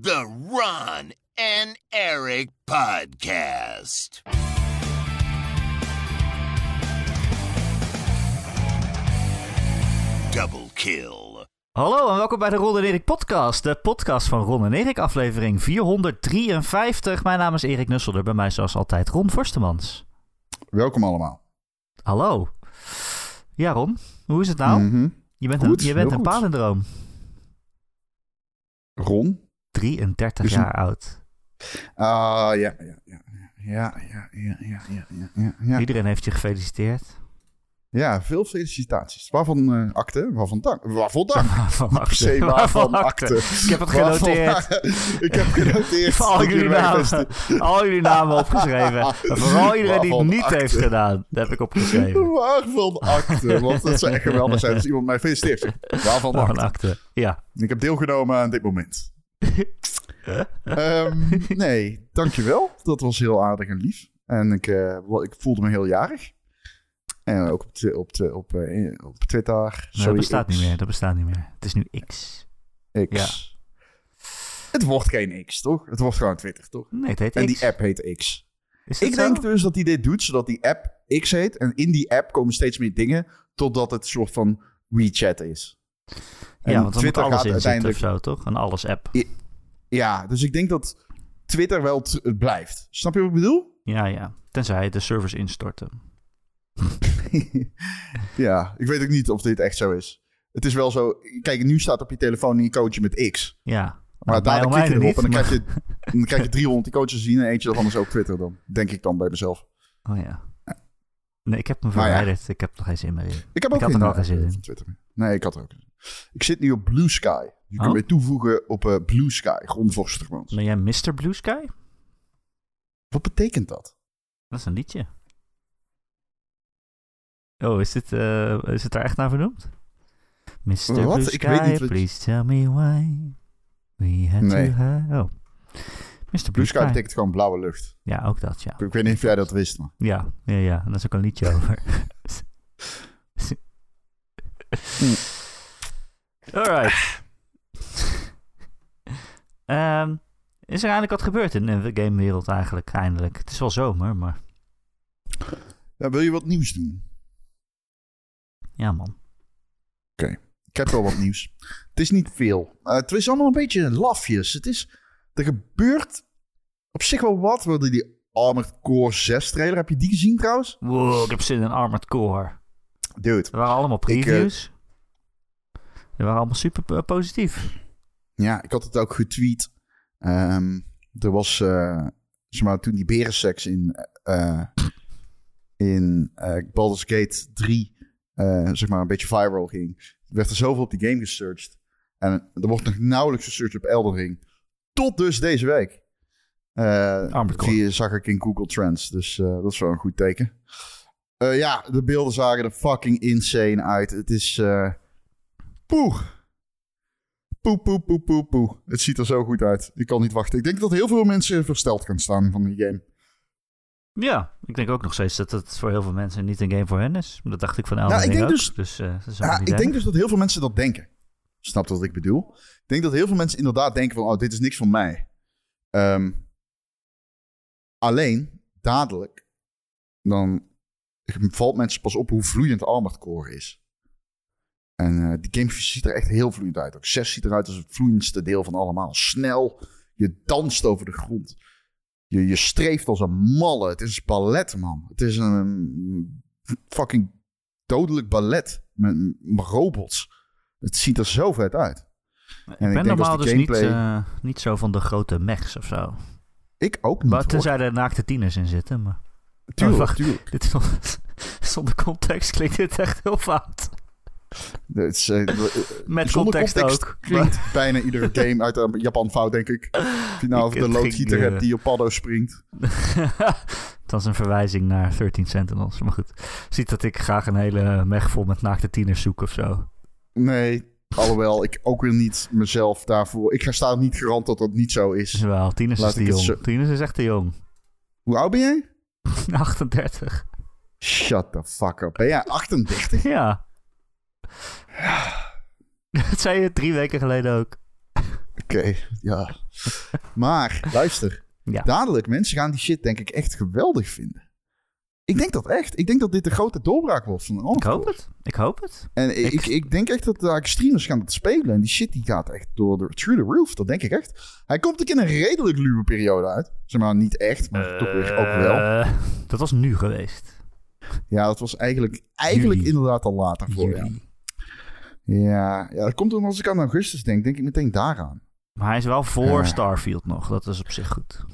The Ron and Eric Podcast. Double kill. Hallo en welkom bij de Ron en Erik podcast. De podcast van Ron en Erik, aflevering 453. Mijn naam is Erik Nusselder, bij mij zoals altijd Ron Forstemans. Welkom allemaal. Hallo. Ja Ron, hoe is het nou? Mhm. Je bent Goed, een, je bent een palindroom. Ron? 33 Is een- jaar oud. Ah, ja, ja, ja. Ja, ja, ja, ja, ja, ja, ja, ja. Iedereen heeft je gefeliciteerd. Ja, veel felicitaties. Waarvan eh akte? Waarvan dank? Waarvoor dank? Waarvan se waarvan akte. Ik heb het Waarvan- genoteerd. Ik heb genoteerd. Al jullie, namen, al jullie namen opgeschreven. En vooral iedereen die het Waarvan niet akte. heeft gedaan, dat heb ik opgeschreven. Waarvan akte? Want dat zou echt geweldig zijn als iemand mij feliciteert. Waarvan Waarvan akte? akte. Ja. Ik heb deelgenomen aan dit moment. Ehm, nee, dankjewel. Dat was heel aardig en lief. En ik, eh, ik voelde me heel jarig. En ook op, op, op, eh, op Twitter. Nee, dat bestaat X. niet meer. Dat bestaat niet meer. Het is nu X. X. Het wordt geen X, toch? Het wordt gewoon Twitter, toch? Nee, het heet En X. die app heet X. Ik zo? denk dus dat hij dit doet, zodat die app X heet. En in die app komen steeds meer dingen, totdat het een soort van WeChat is. En ja, want alles in zitten uiteindelijk of zo, toch? Een alles-app. Ja, dus ik denk dat Twitter wel het blijft. Snap je wat ik bedoel? Ja, ja. Tenzij de servers instorten. ja, ik weet ook niet of dit echt zo is. Het is wel zo. Kijk, nu staat op je telefoon een icoontje met X. Ja. Maar Nou, dadelijk klik je erop en dan krijg, je, dan krijg je 300 icoontjes te zien en eentje daarvan is ook Twitter dan. Denk ik dan bij mezelf. Oh ja. Nee, ik heb me ja. verwijderd. Ik heb er geen zin meer in. Ik heb ook had geen er al eh, geen zin in. van Twitter. Nee, ik had er ook geen zin in. Ik zit nu op Blue Sky. Je kunt Oh. mij toevoegen op eh, Blue Sky. Grondvorstermans. Ben jij Mr. Blue Sky? Wat betekent dat? Dat is een liedje. Oh, is, dit, eh, is het daar echt naar vernoemd? Mr. Wat? Blue Ik Sky, weet niet wat- please tell me why we had Nee. to have... Oh. Mr. Blue, Blue Sky Sky. betekent gewoon blauwe lucht. Ja, ook dat, ja. Ik weet niet of jij dat wist, maar... Ja, ja, ja. En daar is ook een liedje over. Hm. Alright. Ehm, is er eindelijk wat gebeurd in de gamewereld eigenlijk, eindelijk? Het is wel zomer, maar Ja, wil je wat nieuws doen? ja man. Ik heb wel wat nieuws. Het is niet veel. Eh, het is allemaal een beetje lafjes. Het is, er gebeurt op zich wel wat. We hadden die Armored Core 6 trailer. Heb je die gezien trouwens? Wow, ik heb zin in Armored Core. Dude. Er waren allemaal Ik, eh, previews. Die waren allemaal super positief. Ja, ik had het ook getweet. Ehm, er was, eh, zeg maar, toen die berenseks in, eh in Baldur's Gate 3, eh, zeg maar, een beetje viral ging, werd er zoveel op die game gesearched. En er wordt nog nauwelijks gesearched op Elden Ring. Tot dus deze week. Die zag ik in Google Trends, dus dat is wel een goed teken. Ja, de beelden zagen er fucking insane uit. Het is... eh poeh. Poe, poe, poe, poe, poe. Het ziet er zo goed uit. Ik kan niet wachten. Ik denk dat heel veel mensen versteld gaan staan van die game. Ja, ik denk ook nog steeds dat het voor heel veel mensen niet een game voor hen is. Dat dacht ik van Elden Nou, ik Ring denk ook. dus- Dus, eh, dat Ja, ik denk dus dat heel veel mensen dat denken. Snap wat ik bedoel? Ik denk dat heel veel mensen inderdaad denken van... oh, dit is niks van mij. Ehm, alleen, dadelijk... dan valt mensen pas op hoe vloeiend Armored Core is. En eh, die game ziet er echt heel vloeiend uit. Ook 6 ziet eruit als het vloeiendste deel van allemaal. Snel, je danst over de grond. Je, je streeft als een malle. Het is een ballet, man. Het is een fucking dodelijk ballet met, met robots. Het ziet er zo vet uit. Ik En ben normaal dus niet, eh, niet zo van de grote mechs of zo. Ik ook niet. Maar tenzij er naakte tieners in zitten. Maar Tuurlijk, Oh, wacht. tuurlijk. dit zonder context klinkt dit echt heel fout. Is, eh, Met zonder context, ook. klinkt bijna iedere game uit eh, Japan fout, denk ik. Of je nou de loodgieter eh, hebt die op paddo springt. dat is een verwijzing naar 13 Sentinels. Maar goed, ziet dat ik graag een hele mech vol met naakte tieners zoek of zo. Nee, alhoewel ik ook weer niet mezelf daarvoor... Ik staan niet garant dat dat niet zo is. Wel, tieners Laat is te jong. zo- Tieners is echt te jong. Hoe oud ben jij? 38. Shut the fuck up. Ben jij 38? Ja. Dat zei je drie weken geleden ook. Oké, ja. Maar, luister. Ja. Dadelijk, mensen gaan die shit denk ik echt geweldig vinden. Ik denk dat echt. Ik denk dat dit de grote doorbraak wordt van de Ik hoop het. Ik hoop het. En ik, Ik- ik, denk echt dat de streamers gaan het spelen. En die shit die gaat echt door de, through the roof. Dat denk ik echt. Hij komt ook in een redelijk luwe periode uit. Zeg maar niet echt, maar toch weer ook wel. Eh, dat was nu geweest. Ja, dat was eigenlijk, eigenlijk Juli. inderdaad al later voor. Ja. Juli. Ja, ja, dat komt omdat als ik aan augustus denk, denk ik meteen daaraan. Maar hij is wel voor Ja. Starfield nog. Dat is op zich goed.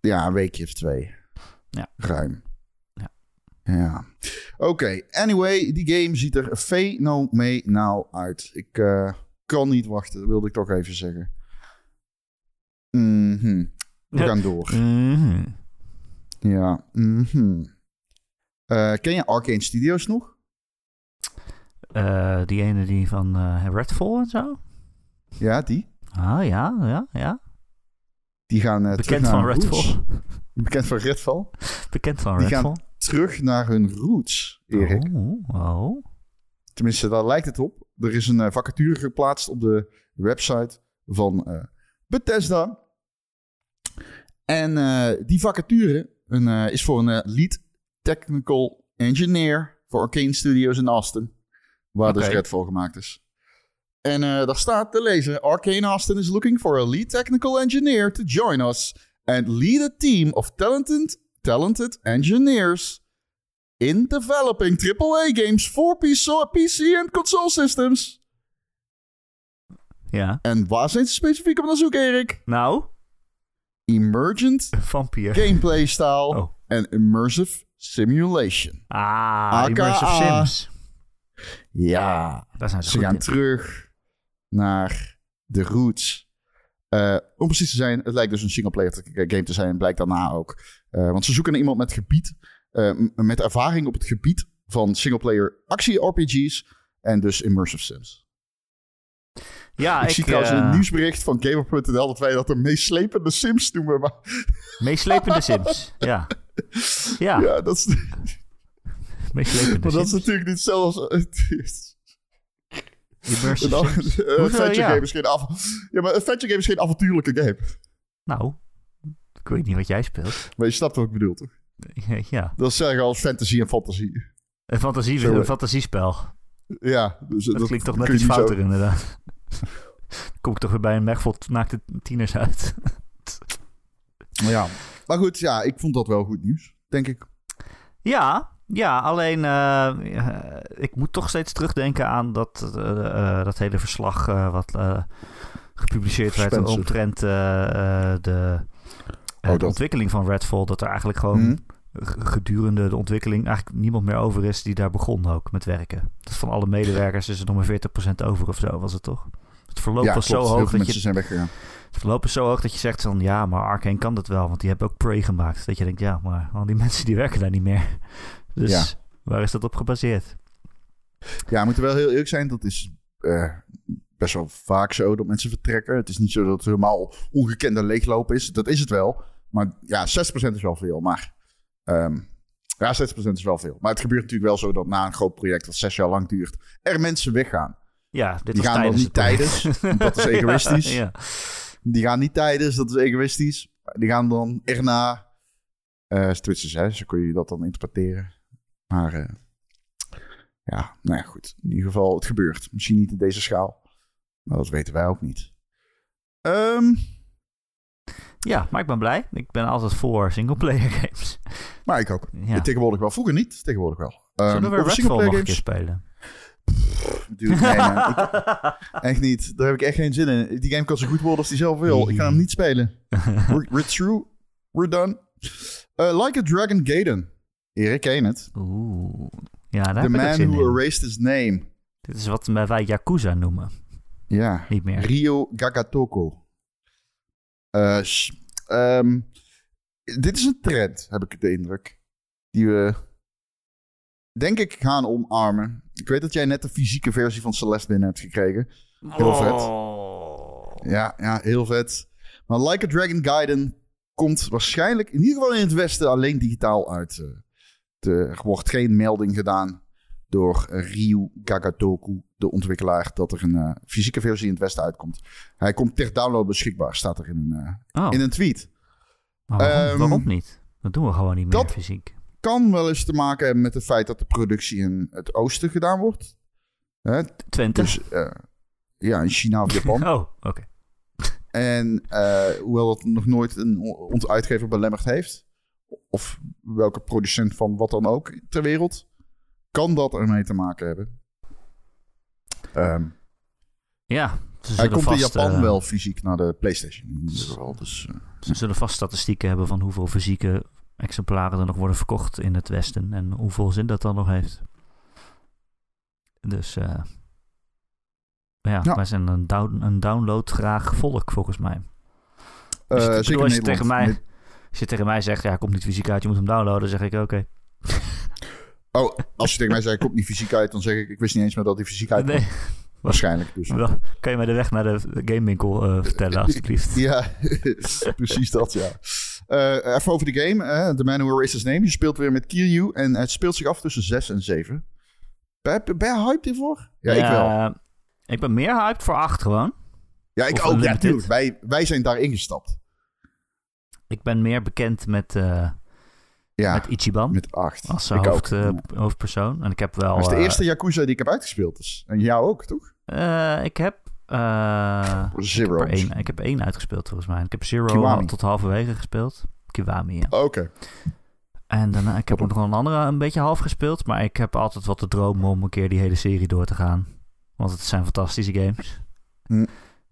Ja, een weekje of twee. Ja. Ruim. Ja. Ja. Oké, anyway, die game ziet er fenomenaal uit. Ik eh, kan niet wachten, dat wilde ik toch even zeggen. Mhm. We Ja. gaan door. Mhm. Ja. mhm. Eh, ken je Arcane Studios nog? Eh, die ene die van eh, Redfall en zo? Ja, die. Ah ja, ja, ja. Die gaan eh, Bekend van. Redfall. Bekend van Redfall. Bekend van Die gaan- Redfall. Terug naar hun roots, Erik. Oh, oh. Tenminste, daar lijkt het op. Er is een vacature geplaatst op de website van Bethesda. En die vacature een, is voor een lead technical engineer voor Arcane Studios in Austin. Waar dus Oké. Redfall gemaakt is. En eh, daar staat te lezen: Arcane Austin is looking for a lead technical engineer to join us and lead a team of talented, talented engineers in developing AAA games for PC, and console systems. Ja. En waar zijn ze specifiek op het zoeken, Erik? Nou, Emergent vampier. gameplay style Oh. en immersive simulation. Ah, AKA. Immersive Sims. Ja, Daar zijn ze, ze goed gaan in. terug naar de roots. Eh, om precies te zijn, het lijkt dus een singleplayer game te zijn, blijkt daarna ook. Eh, want ze zoeken naar iemand met gebied, eh, met ervaring op het gebied van singleplayer actie-RPG's en dus immersive sims. Ja, ik, zie trouwens in een nieuwsbericht van Gamer.nl dat wij dat de meest slepende Sims noemen. Maar Meeslepende Sims. Ja. Ja, ja, dat is, meeslepende maar dat is natuurlijk niet zelfs. Immersive Een ja? game is geen av- ja, maar een adventure game is geen avontuurlijke game. Nou, ik weet niet wat jij speelt. Maar je snapt wat ik bedoel, toch? Ja, Dat is zeggen als fantasy en fantasie. een, fantasie, een eh. fantasiespel. Ja, dus Dat, klinkt toch net iets zo- fouter inderdaad. Kom ik toch weer bij een meg vol naakte tieners uit. Ja. Maar goed, ja, ik vond dat wel goed nieuws, denk ik. Ja, ja alleen eh, eh, ik moet toch steeds terugdenken aan dat, eh, dat hele verslag wat gepubliceerd werd Spencer. omtrent eh, eh, de, Oh, de ontwikkeling van Redfall. Dat er eigenlijk gewoon Mhm. gedurende de ontwikkeling eigenlijk niemand meer over is die daar begon ook met werken. Dat van alle medewerkers is er nog maar 40% over of zo, was het toch? Het verloop ja, was klopt. zo hoog dat je zijn weggegaan. het verloop is zo hoog dat je zegt van ja, maar Arkane kan dat wel, want die hebben ook Prey gemaakt. Dat je denkt, ja, maar al die mensen die werken daar niet meer. Dus Ja. waar is dat op gebaseerd? Ja, we moeten wel heel eerlijk zijn. Dat is eh, best wel vaak zo dat mensen vertrekken. Het is niet zo dat het helemaal ongekende leegloop is. Dat is het wel. Maar ja, 60% is wel veel. Maar ehm, ja, 60% is wel veel. Maar het gebeurt natuurlijk wel zo dat na een groot project dat zes jaar lang duurt, er mensen weggaan. Ja, dit Die gaan dan niet tijdens, dat is egoïstisch. ja, Die gaan niet tijdens, dat is egoïstisch. Die gaan dan erna. eh Twitches, hè? Zo kun je dat dan interpreteren. Maar eh, ja, nou ja, goed. In ieder geval, het gebeurt. Misschien niet in deze schaal. Maar dat weten wij ook niet. Ehm, ja, maar ik ben blij. Ik ben altijd voor singleplayer games. maar ik ook. Ja. Tegenwoordig wel. Vroeger niet. Tegenwoordig wel. Ehm, Zullen we over Redfall nog een keer spelen? Dude, nee. Ik- echt niet. Daar heb ik echt geen zin in. Die game kan zo goed worden als die zelf wil. Ik ga hem niet spelen. We're, we're through. We're done. Uh, like a Dragon Gaiden. Erik, het? Oeh. Ja, daar The heb ik ook man zin who in. erased his name. Dit is wat wij Yakuza noemen. Ja. Niet meer. Rio Gagatoko. Eh, s- ehm, dit is een trend, heb ik de indruk. Die we, denk ik, gaan omarmen. Ik weet dat jij net de fysieke versie van Celeste binnen hebt gekregen. Heel vet. Oh. Ja, ja, heel vet. Maar Like a Dragon Gaiden komt waarschijnlijk, in ieder geval in het westen, alleen digitaal uit. Eh. Er wordt geen melding gedaan door Ryu Gagatoku, de ontwikkelaar, dat er een eh, fysieke versie in het Westen uitkomt. Hij komt ter download beschikbaar, staat er in een, eh, Oh, in een tweet. waarom, ehm, waarom niet? Dat doen we gewoon niet meer dat- fysiek. Kan wel eens te maken hebben met het feit dat de productie in het oosten gedaan wordt. Hè, Twente? dus ja, in China of Japan. Oh, oké. En hoewel dat nog nooit een, onze uitgever belemmerd heeft, of welke producent van wat dan ook ter wereld, kan dat ermee te maken hebben. Ehm, Ja, hij komt in vast, Japan eh, wel fysiek naar de PlayStation. In ieder geval. Dus, eh, ze zullen vast statistieken hebben van hoeveel fysieke exemplaren er nog worden verkocht in het Westen. En hoeveel zin dat dan nog heeft. Dus eh, ja, Ja. wij zijn een, down, een download graag volk volgens mij. Dus bedoel, zeker als je tegen mij- Als je tegen mij zegt, ja, komt niet fysiek uit, je moet hem downloaden, zeg ik oké. Oh, als je tegen mij zei, komt niet fysiek uit, dan zeg ik, ik wist niet eens meer dat hij fysiek uit Nee, Waarschijnlijk dus. wel, kan je mij de weg naar de gamewinkel eh vertellen, alstublieft? Ja, precies dat, ja. Eh, even over de game. The Man Who Erased His Name. Je speelt weer met Kiryu en het speelt zich af tussen 6 en 7. Ben, ben je hyped hiervoor? Ja, ik wel. Ik ben meer hyped voor 8 gewoon. Ja, ik of ook. Ja. Wij, wij zijn daar ingestapt. Ik ben meer bekend met, eh, Ja, met Ichiban met 8. als ik hoofd, ook. eh, hoofdpersoon. En ik heb wel... Dat is de eh, eerste Yakuza die ik heb uitgespeeld. Dus. En jou ook, toch? ik heb... Zero. ik, heb één, ik heb één uitgespeeld volgens mij. Ik heb Zero Kiwami. tot halverwege gespeeld. Kiwami, ja. Oh, Oké. En daarna, ik heb ook nog wel een andere een beetje half gespeeld. Maar ik heb altijd wat te dromen om een keer die hele serie door te gaan. Want het zijn fantastische games. Hm.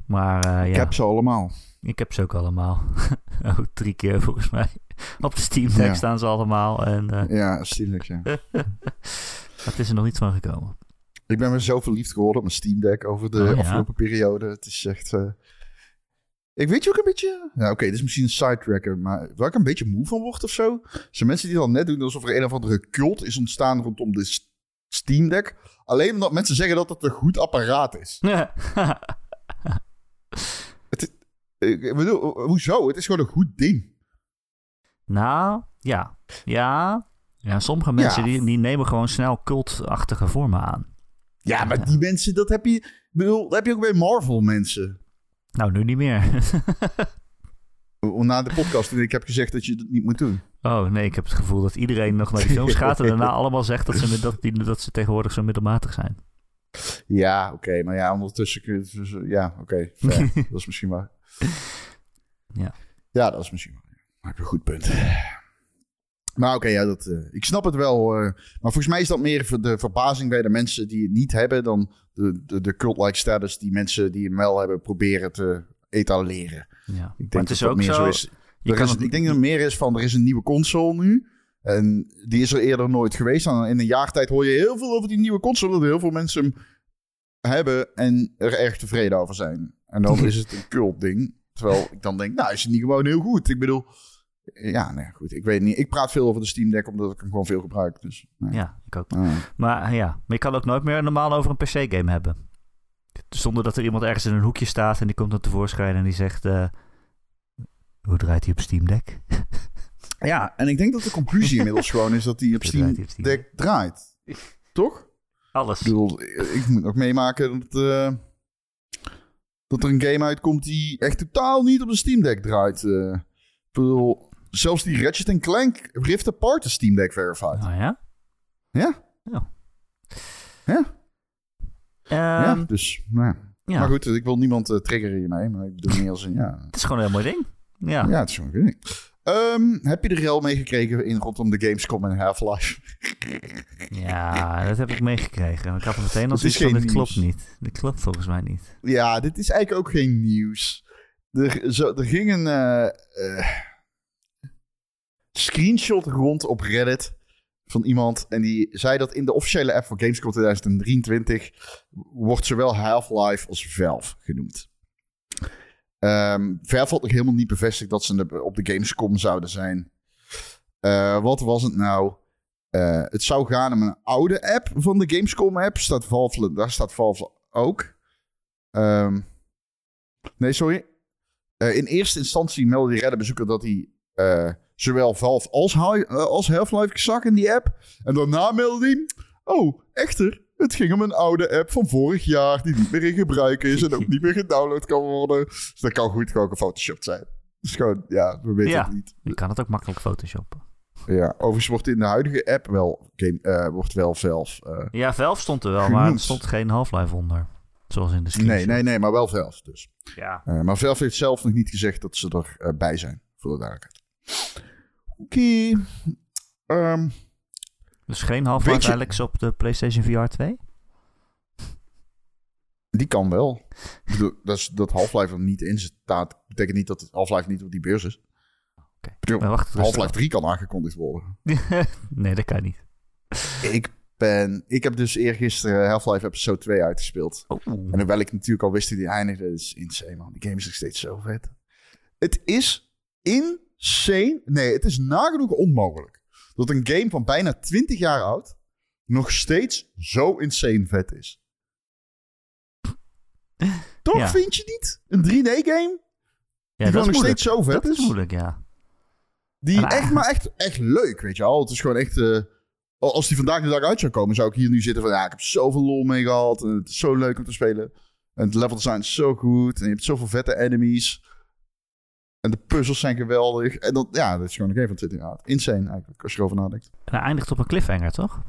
Maar Ik ja, heb ze allemaal. Ik heb ze ook allemaal. oh, drie keer volgens mij. Op de Steam Deck Ja. staan ze allemaal. En eh, Ja, stielijk, ja. het is er nog niet van gekomen. Ik ben weer zo verliefd geworden op mijn Steam Deck over de Oh, ja? afgelopen periode. Het is echt... eh, Ik weet je ook een beetje... Oké, dit is misschien een sidetracker, maar waar ik een beetje moe van word of zo... zijn mensen die dan net doen alsof er een of andere cult is ontstaan rondom de Steam Deck. Alleen omdat mensen zeggen dat het een goed apparaat is. Ik bedoel, ho- hoezo? Het is gewoon een goed ding. nou, ja. Ja. Ja, sommige mensen Ja. die, die nemen gewoon snel cultachtige vormen aan. Ja, maar die mensen, dat heb je... Ik bedoel, dat heb je ook bij Marvel mensen. Nou, nu niet meer. Na de podcast ik heb gezegd dat je dat niet moet doen. Oh nee, ik heb het gevoel dat iedereen nog naar die films gaat en daarna allemaal zegt dat ze, dat, die, dat ze tegenwoordig zo middelmatig zijn. Ja, oké. maar ja, ondertussen... kun je- Ja, oké. dat is misschien waar. Ja. Ja, dat is misschien je een goed punt. Maar oké, ja, dat, eh, ik snap het wel. maar volgens mij is dat meer voor de verbazing bij de mensen die het niet hebben... dan de, de, de cult-like status die mensen die hem wel hebben proberen te etaleren. Ja. Ik maar denk het is dat ook meer zo. is. Er het- ik denk dat er meer is van, er is een nieuwe console nu. En die is er eerder nooit geweest. En in een jaar tijd hoor je heel veel over die nieuwe console. Dat heel veel mensen hem hebben en er erg tevreden over zijn. En dan is het een cult ding. Terwijl ik dan denk, nou is het niet gewoon heel goed? Ik bedoel, ja, nee, goed. Ik weet niet. Ik praat veel over de Steam Deck omdat ik hem gewoon veel gebruik. Dus, nee. Ja, ik ook. Ah. Maar ja, maar je kan ook nooit meer normaal over een PC-game hebben. Zonder dat er iemand ergens in een hoekje staat en die komt dan tevoorschijn en die zegt... eh, hoe draait hij op Steam Deck? Ja, en ik denk dat de conclusie inmiddels gewoon is dat hij op Hoe Steam draait hij op Steam Deck draait. Toch? Alles. Ik bedoel, ik moet ook meemaken dat, eh, dat er een game uitkomt die echt totaal niet op de Steam Deck draait. ik bedoel, zelfs die Ratchet Clank Rift Apart is Steam Deck verified. Oh ja? Ja? Ja. Ja, ja, Ehm, dus, nou ja. ja. Maar goed, ik wil niemand eh, triggeren hiermee, maar ik bedoel meer als een, ja. Het is gewoon een heel mooi ding. Ja. Ja, het is gewoon een ding. Ehm, heb je er al meegekregen in rondom de Gamescom en Half-Life? Ja, dat heb ik meegekregen. Ik had er meteen als Het is iets van, dit klopt niet. Dit klopt volgens mij niet. Ja, dit is eigenlijk ook geen nieuws. Er, zo, er ging een eh, eh, screenshot rond op Reddit van iemand. En die zei dat in de officiële app van Gamescom 2023 wordt zowel Half-Life als Valve genoemd. Ehm Valve had nog helemaal niet bevestigd dat ze op de Gamescom zouden zijn. Eh, wat was het nou? Eh, het zou gaan om een oude app van de Gamescom app. Staat Valve, daar staat Valve ook. Ehm, nee, sorry. Eh, in eerste instantie meldde die Reddit-bezoeker dat hij zowel Valve als Half-Life zag in die app. En daarna meldde hij... Oh, echter, het ging om een oude app van vorig jaar die niet meer in gebruik is en ook niet meer gedownload kan worden. Dus dat kan goed gewoon gefotoshopt zijn. Dus gewoon, ja, we weten Ja. het niet. Je kan het ook makkelijk photoshoppen. Ja, overigens wordt in de huidige app wel, game, eh, wordt wel zelf... eh, Ja, Valve stond er wel, maar er stond geen Half-Life onder. Zoals in de screenshot. nee, nee, nee, maar wel zelf dus. Ja. Eh, maar Valve heeft zelf nog niet gezegd dat ze erbij bij zijn, voor de duidelijkheid. Oké. Ehm, Dus geen Half-Life Alex op de PlayStation VR 2? die kan wel. Ik bedoel, dat, is, dat Half-Life er niet in staat, betekent niet dat Half-Life niet op die beurs is. Oké. Rustig Half-Life af. 3 kan aangekondigd worden. nee, dat kan niet. Ik ben, ik heb dus eergisteren Half-Life Episode 2 uitgespeeld. Oh. En hoewel ik natuurlijk al wist die eindigde, dat is insane man. Die game is nog steeds zo vet. Het is insane. Nee, het is nagenoeg onmogelijk. Dat een game van bijna 20 jaar oud nog steeds zo insane vet is. Toch Ja. vind je niet? Een 3D-game Ja, die dat nog steeds zo vet Dat is moeilijk, ja. Die echt, maar echt, echt leuk, weet je wel. Het is gewoon echt... eh, als die vandaag de dag uit zou komen, zou ik hier nu zitten van... Ja, ik heb zoveel lol mee gehad. En het is zo leuk om te spelen. En het level design is zo goed. En je hebt zoveel vette enemies. En de puzzels zijn geweldig. En dat, ja, dat is gewoon een game van 20 jaar. Insane eigenlijk, als je erover nadenkt. En hij eindigt op een cliffhanger, toch?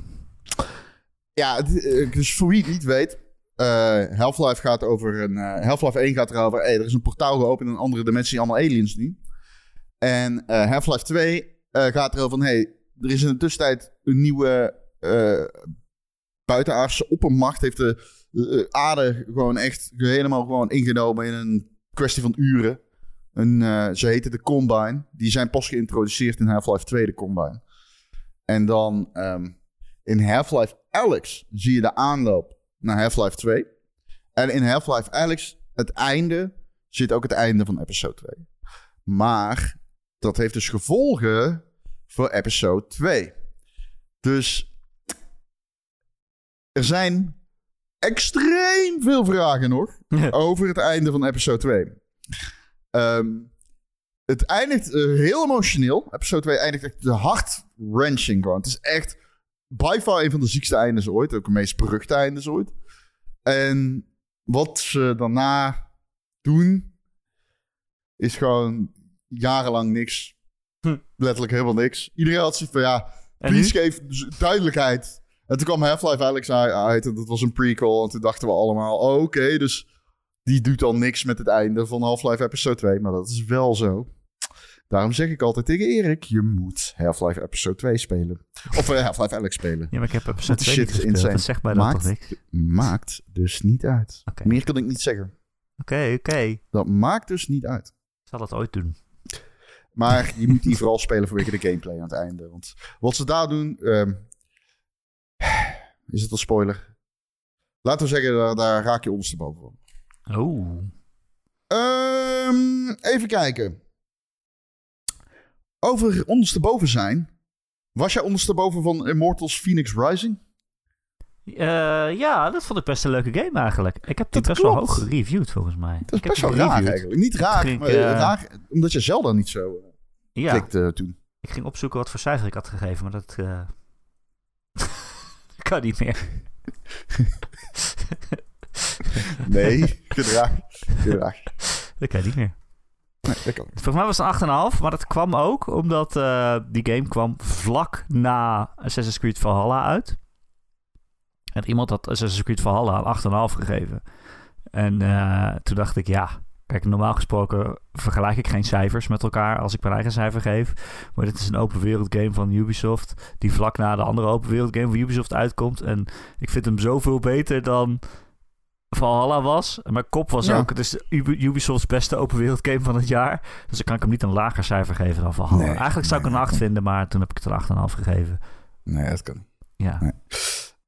Ja, eh, dus voor wie het niet weet... eh, Half-Life gaat over een... eh, Half-Life 1 gaat erover... Hey, er is een portaal geopend in een andere dimensie. Allemaal aliens nu. En Half-Life 2 eh, gaat erover van... Hey, er is in de tussentijd een nieuwe buitenaardse oppermacht. Heeft de aarde gewoon echt helemaal gewoon ingenomen in een kwestie van uren. Een, eh, ze heten de Combine. Die zijn pas geïntroduceerd in Half-Life 2, de Combine. En dan ehm, in Half-Life Alyx zie je de aanloop naar Half-Life 2. En in Half-Life Alyx, het einde, zit ook het einde van episode 2. Maar dat heeft dus gevolgen voor episode 2. Dus er zijn extreem veel vragen nog over het einde van episode 2. Ehm, het eindigt eh, heel emotioneel. Episode 2 eindigt echt de hart-wrenching gewoon. Het is echt by far een van de ziekste eindes ooit. Ook de meest beruchte eindes ooit. En wat ze daarna doen, is gewoon jarenlang niks. Hm. Letterlijk helemaal niks. Iedereen had zoiets van, ja, please geef duidelijkheid. En toen kwam Half-Life Alex uit en dat was een prequel. En toen dachten we allemaal, oh, oké, dus die doet dan niks met het einde van Half-Life Episode 2. Maar dat is wel zo. Daarom zeg ik altijd tegen Erik, je moet Half-Life Episode 2 spelen. Of eh, Half-Life Alex spelen. Ja, maar ik heb episode Want die 2 shit gespeeld. insane. Dat zegt mij Maakt- toch niks? Maakt dus niet uit. Meer kan ik niet zeggen. Oké, oké. Dat maakt dus niet uit. Ik zal dat ooit doen. Maar je moet die vooral spelen vanwege de gameplay aan het einde. Want wat ze daar doen... ehm, is het een spoiler? Laten we zeggen, daar, daar raak je ondersteboven van. Oh. Ehm, even kijken. Over ondersteboven zijn. Was jij ondersteboven van Immortals Phoenix Rising? Eh, ja, dat vond ik best een leuke game eigenlijk. Ik heb die best wel hoog gereviewd volgens mij. Dat is ik best wel raar eigenlijk. Niet raar, ging, maar eh, eh, raar omdat je Zelda niet zo Ja, klikte toen. ik ging opzoeken wat voor cijfer ik had gegeven, maar dat kan niet meer. Nee, gedrag. Gedrag. Dat kan niet meer. Nee, dat kan niet. Volgens mij was het een 8,5, maar dat kwam ook omdat eh, die game kwam vlak na Assassin's Creed Valhalla uit. En iemand had Assassin's Creed Valhalla een 8,5 gegeven. En eh, toen dacht ik, ja, kijk, normaal gesproken vergelijk ik geen cijfers met elkaar als ik mijn eigen cijfer geef. Maar dit is een open wereld game van Ubisoft, die vlak na de andere open wereld game van Ubisoft uitkomt. En ik vind hem zoveel beter dan Valhalla was. Mijn kop was Ja. ook, het is Ubi- Ubisofts beste open wereld game van het jaar. Dus dan kan ik hem niet een lager cijfer geven dan Valhalla. Nee, Eigenlijk zou ik een 8 vinden, maar toen heb ik het een 8,5 gegeven. Nee, dat kan niet. Ja.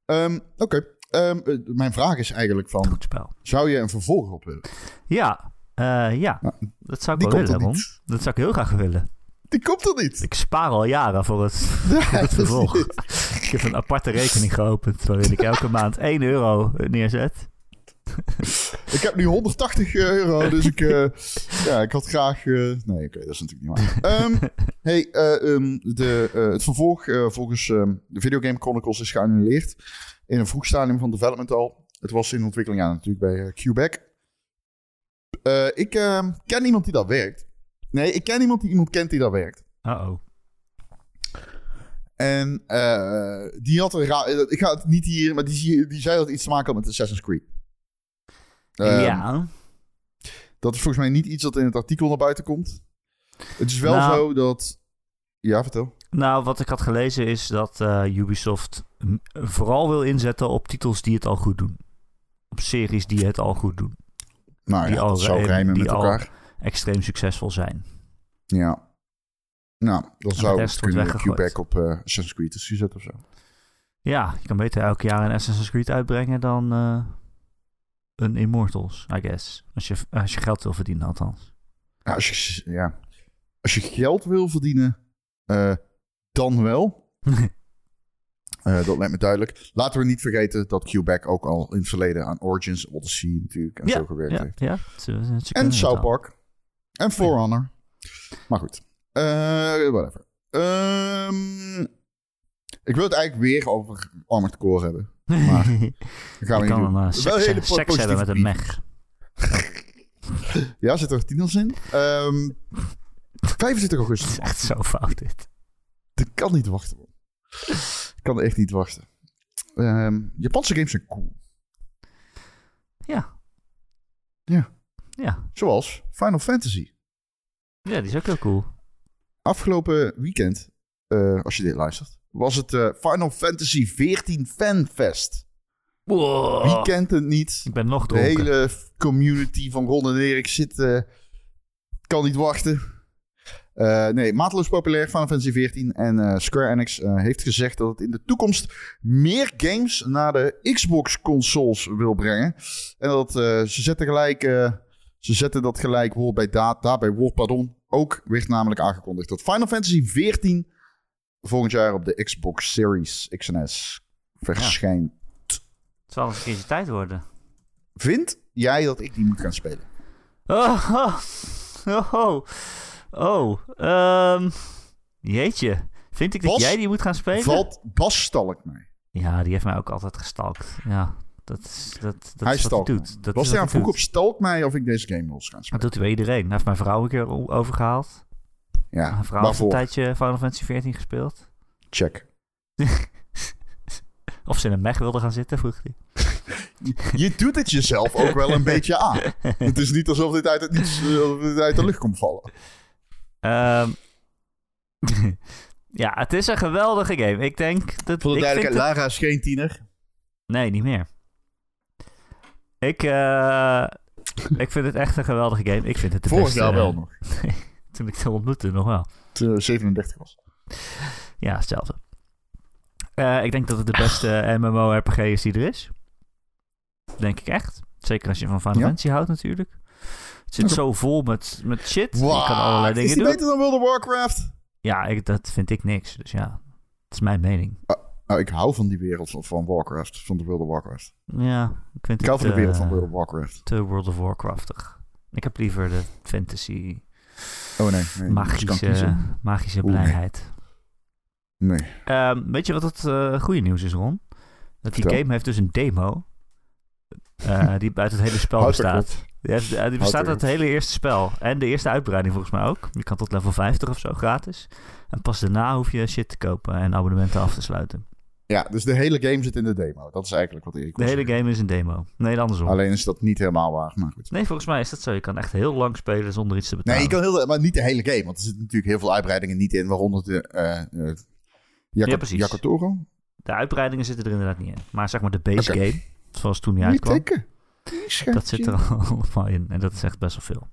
Ehm, Oké. Ehm, eh, mijn vraag is eigenlijk van... goed spel. Zou je een vervolg op willen? Ja, eh, ja. Nou, dat zou ik wel willen, er niet. Dat zou ik heel graag willen. Die komt er niet. Ik spaar al jaren voor het, Ja, voor het vervolg. Ik heb een aparte rekening geopend waarin ik elke maand 1 euro neerzet. ik heb nu 180 euro, dus ik, eh, ja, ik had graag... eh, nee, oké, dat is natuurlijk niet waar. Ehm, hey, eh, ehm, de, eh, het vervolg eh, volgens ehm, de Video Game Chronicles is geannuleerd. In een vroeg stadium van development al. Het was in ontwikkeling, ja, natuurlijk bij eh. Eh, ik ken iemand die dat werkt. Nee, ik ken iemand die iemand kent die dat werkt. Uh-oh. En eh, die had een raar... Ik ga het niet hier... Maar die, die zei dat het iets te maken had met Assassin's Creed. Ehm, ja. Dat is volgens mij niet iets dat in het artikel naar buiten komt. Het is wel Nou. zo dat... Ja, vertel. Nou, wat ik had gelezen is dat eh, Ubisoft vooral wil inzetten op titels die het al goed doen. Op series die het al goed doen. Nou Die al dat zou rijmen- die met elkaar. Extreem succesvol zijn. Ja. Nou, dan zou het kunnen. Q-back op eh Assassin's Creed gezet of zo. Ja, je kan beter elk jaar een Assassin's Creed uitbrengen dan eh, een Immortals, I guess. Als je, als je geld wil verdienen, althans. Ja, als, je, ja. als je geld wil verdienen, eh, dan wel. Eh, dat lijkt me duidelijk. Laten we niet vergeten dat Q-back ook al in het verleden aan Origins, Odyssey natuurlijk en Ja, zo gewerkt ja, heeft. ja. Ze, ze En South. Park. En For Honor. Maar goed. Eh whatever. Ehm, ik wil het eigenlijk weer over Armored Core hebben. Maar Dat gaan we kan doen. een Wel seks, hele seks hebben met een mech. Ja, zitten er titels in. Ehm 25 Het augustus. is echt zo fout dit. Ik kan niet wachten, man. Ik kan echt niet wachten. Ehm, Japanse games zijn cool. Ja. Ja. Ja. Zoals Final Fantasy. Ja, die is ook heel cool. Afgelopen weekend, eh, als je dit luistert, was het eh, Final Fantasy 14 Fanfest. Wow. Wie kent het niet? Ik ben nog De dronken. hele community van Ron en Erik zit, eh, kan niet wachten. Eh, nee, mateloos populair Final Fantasy 14. En eh, Square Enix eh, heeft gezegd dat het in de toekomst meer games naar de Xbox-consoles wil brengen. En dat eh, ze zetten gelijk, eh, ze zetten dat gelijk woord bij daarbij woord, pardon. Ook werd namelijk aangekondigd dat Final Fantasy 14 volgend jaar op de Xbox Series X en S verschijnt. Het zal eens een keertje tijd worden. Vind jij dat ik die moet gaan spelen? Oh, oh, oh, oh. ehm, jeetje. Vind ik dat Bas, jij die moet gaan spelen? Valt Bas stalkt mij. Ja, die heeft mij ook altijd gestalkt. Ja, dat is, dat, dat hij is wat hij doet. Dat Was is hij wat aan vroeg op stalk mij of ik deze game wil gaan Dat spelen? doet hij bij iedereen. Hij heeft mijn vrouw een keer overgehaald. Ja, Mijn vrouw heeft een tijdje Final Fantasy 14 gespeeld. Check. Of ze in een mech wilde gaan zitten, vroeg hij. Je doet het jezelf ook wel een beetje aan. Het is niet alsof dit uit, het niets, dit uit de lucht komt vallen. Ehm, ja, het is een geweldige game. Ik denk dat... Voor de ik vind duidelijkheid, Lara is geen tiener. Nee, niet meer. Ik, eh, ik vind het echt een geweldige game. Ik vind het de Vorig beste, jaar wel eh, nog. Toen ik het ontmoette, nog wel. Toen ik 37 was. Ja, hetzelfde. Eh, ik denk dat het de beste MMORPG is die er is. Denk ik echt. Zeker als je van Final Ja? Fantasy houdt natuurlijk. Het zit zo vol met, met shit. je kan allerlei is dingen die doen. beter dan World of Warcraft? Ja, ik, dat vind ik niks. Dus ja, dat is mijn mening. Nou, ik hou van die wereld van, van Warcraft. Van de World of Warcraft. Ja, ik vind Ik hou van de wereld eh, van World of Warcraft. te World of Warcraftig. Ik heb liever de fantasy, Oh nee, nee. magische, magische nee. blijheid. Nee. Ehm, weet je wat het eh, goede nieuws is, Ron? Dat die Vertel. game heeft dus een demo. eh, die uit het hele spel bestaat. klopt. Die, heeft- eh, die bestaat uit het hele eerste spel. En de eerste uitbreiding volgens mij ook. Je kan tot level 50 of zo gratis. En pas daarna hoef je shit te kopen en abonnementen af te sluiten. Ja, dus de hele game zit in de demo. Dat is eigenlijk wat ik De hele game is een demo. Nee, andersom. Alleen is dat niet helemaal waar, maar goed. Nee, volgens mij is dat zo. Je kan echt heel lang spelen zonder iets te betalen. Nee, je kan heel, de- maar niet de hele game. Want er zitten natuurlijk heel veel uitbreidingen niet in. Waaronder de eh eh, Yako- Ja, precies. Yakotoro. De uitbreidingen zitten er inderdaad niet in. Maar zeg maar de base game, zoals toen die Niet uitkwam. tikken. Dat zit er allemaal in. En dat is echt best wel veel.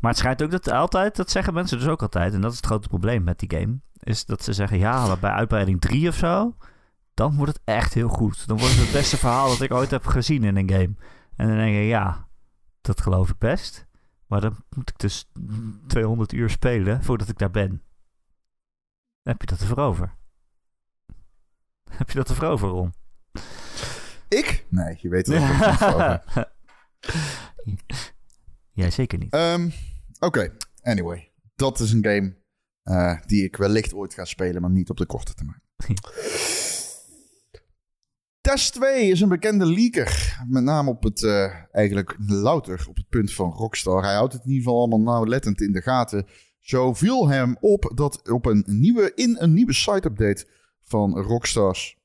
Maar het schijnt ook dat altijd, dat zeggen mensen dus ook altijd, en dat is het grote probleem met die game, is dat ze zeggen, ja, maar bij uitbreiding 3 of zo, dan wordt het echt heel goed. Dan wordt het het beste verhaal dat ik ooit heb gezien in een game. En dan denk je, ja, dat geloof ik best. Maar dan moet ik dus 200 uur spelen voordat ik daar ben. Heb je dat ervoor over? Heb je dat ervoor over, Ron? Ik? Nee, je weet er ook niet over. Jij zeker niet. Ehm, Oké, anyway. Dat is een game eh, die ik wellicht ooit ga spelen, maar niet op de korte termijn. Test 2 is een bekende leaker. Met name op het, eh, eigenlijk louter op het punt van Rockstar. Hij houdt het in ieder geval allemaal nauwlettend in de gaten. Zo viel hem op dat op een nieuwe, in een nieuwe site-update van Rockstars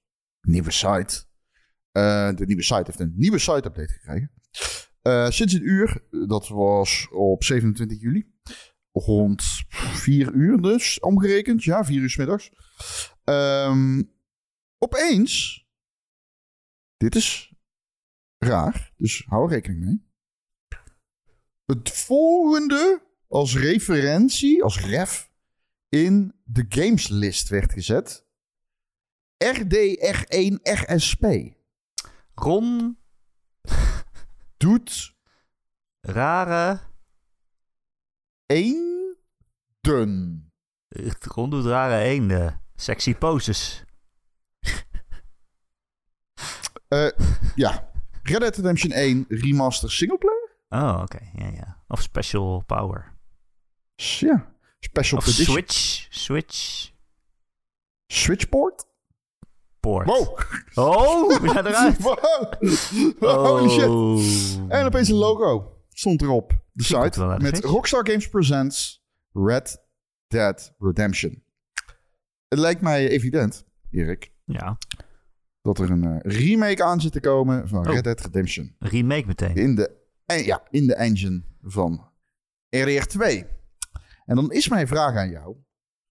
nieuwe site. eh, de nieuwe site heeft een nieuwe site-update gekregen. Eh, sinds een uur, dat was op 27 juli. Rond 4 uur dus, omgerekend. Ja, 4 uur 's middags. Ehm, opeens, dit is raar, dus hou er rekening mee. Het volgende als referentie, als ref, in de gameslist werd gezet. RDR1 RSP Ron, doet rare... één dun. Ron doet rare eenden. Sexy poses. Eh, ja, Red Dead Redemption 1 remaster singleplayer? Oh, oké. Ja, ja. Of special power. Ja, special Of edition. switch. Switch. Switchport? Port. Wow. Oh, ja, eruit. wow. Holy shit. Oh. En opeens een logo stond erop. De site met. Rockstar Games Presents Red Dead Redemption. Het lijkt mij evident, Erik, Ja, dat er een eh, remake aan zit te komen van Oh. Red Dead Redemption. remake meteen. In de, en ja, in de engine van RDR2. En dan is mijn vraag aan jou.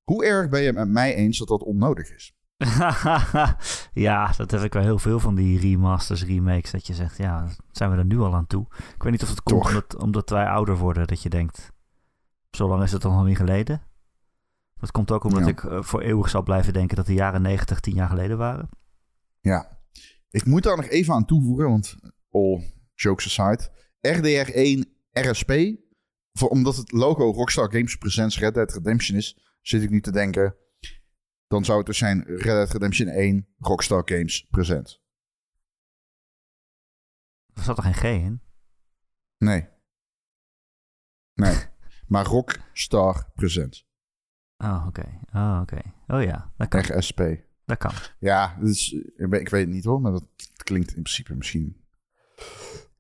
Hoe erg ben je het met mij eens dat dat onnodig is? ja, dat heb ik wel heel veel van die remasters, remakes. Dat je zegt, ja, zijn we er nu al aan toe? Ik weet niet of het komt omdat, omdat wij ouder worden. Dat je denkt, zo lang is het toch nog niet geleden? Dat komt ook omdat Ja. ik eh, voor eeuwig zal blijven denken dat de jaren 90 tien jaar geleden waren. Ja, ik moet daar nog even aan toevoegen, want all jokes aside. RDR1 RSP, voor, omdat het logo Rockstar Games Presents Red Dead Redemption is, zit ik nu te denken, dan zou het dus zijn Red Dead Redemption 1 Rockstar Games Presents. Er zat er geen G in? Nee. Nee, maar Rockstar Presents. Oh, oké. Oh, oké. Oh ja, dat kan. RSP. Dat kan. Ja, dus, ik weet het niet hoor, maar dat klinkt in principe misschien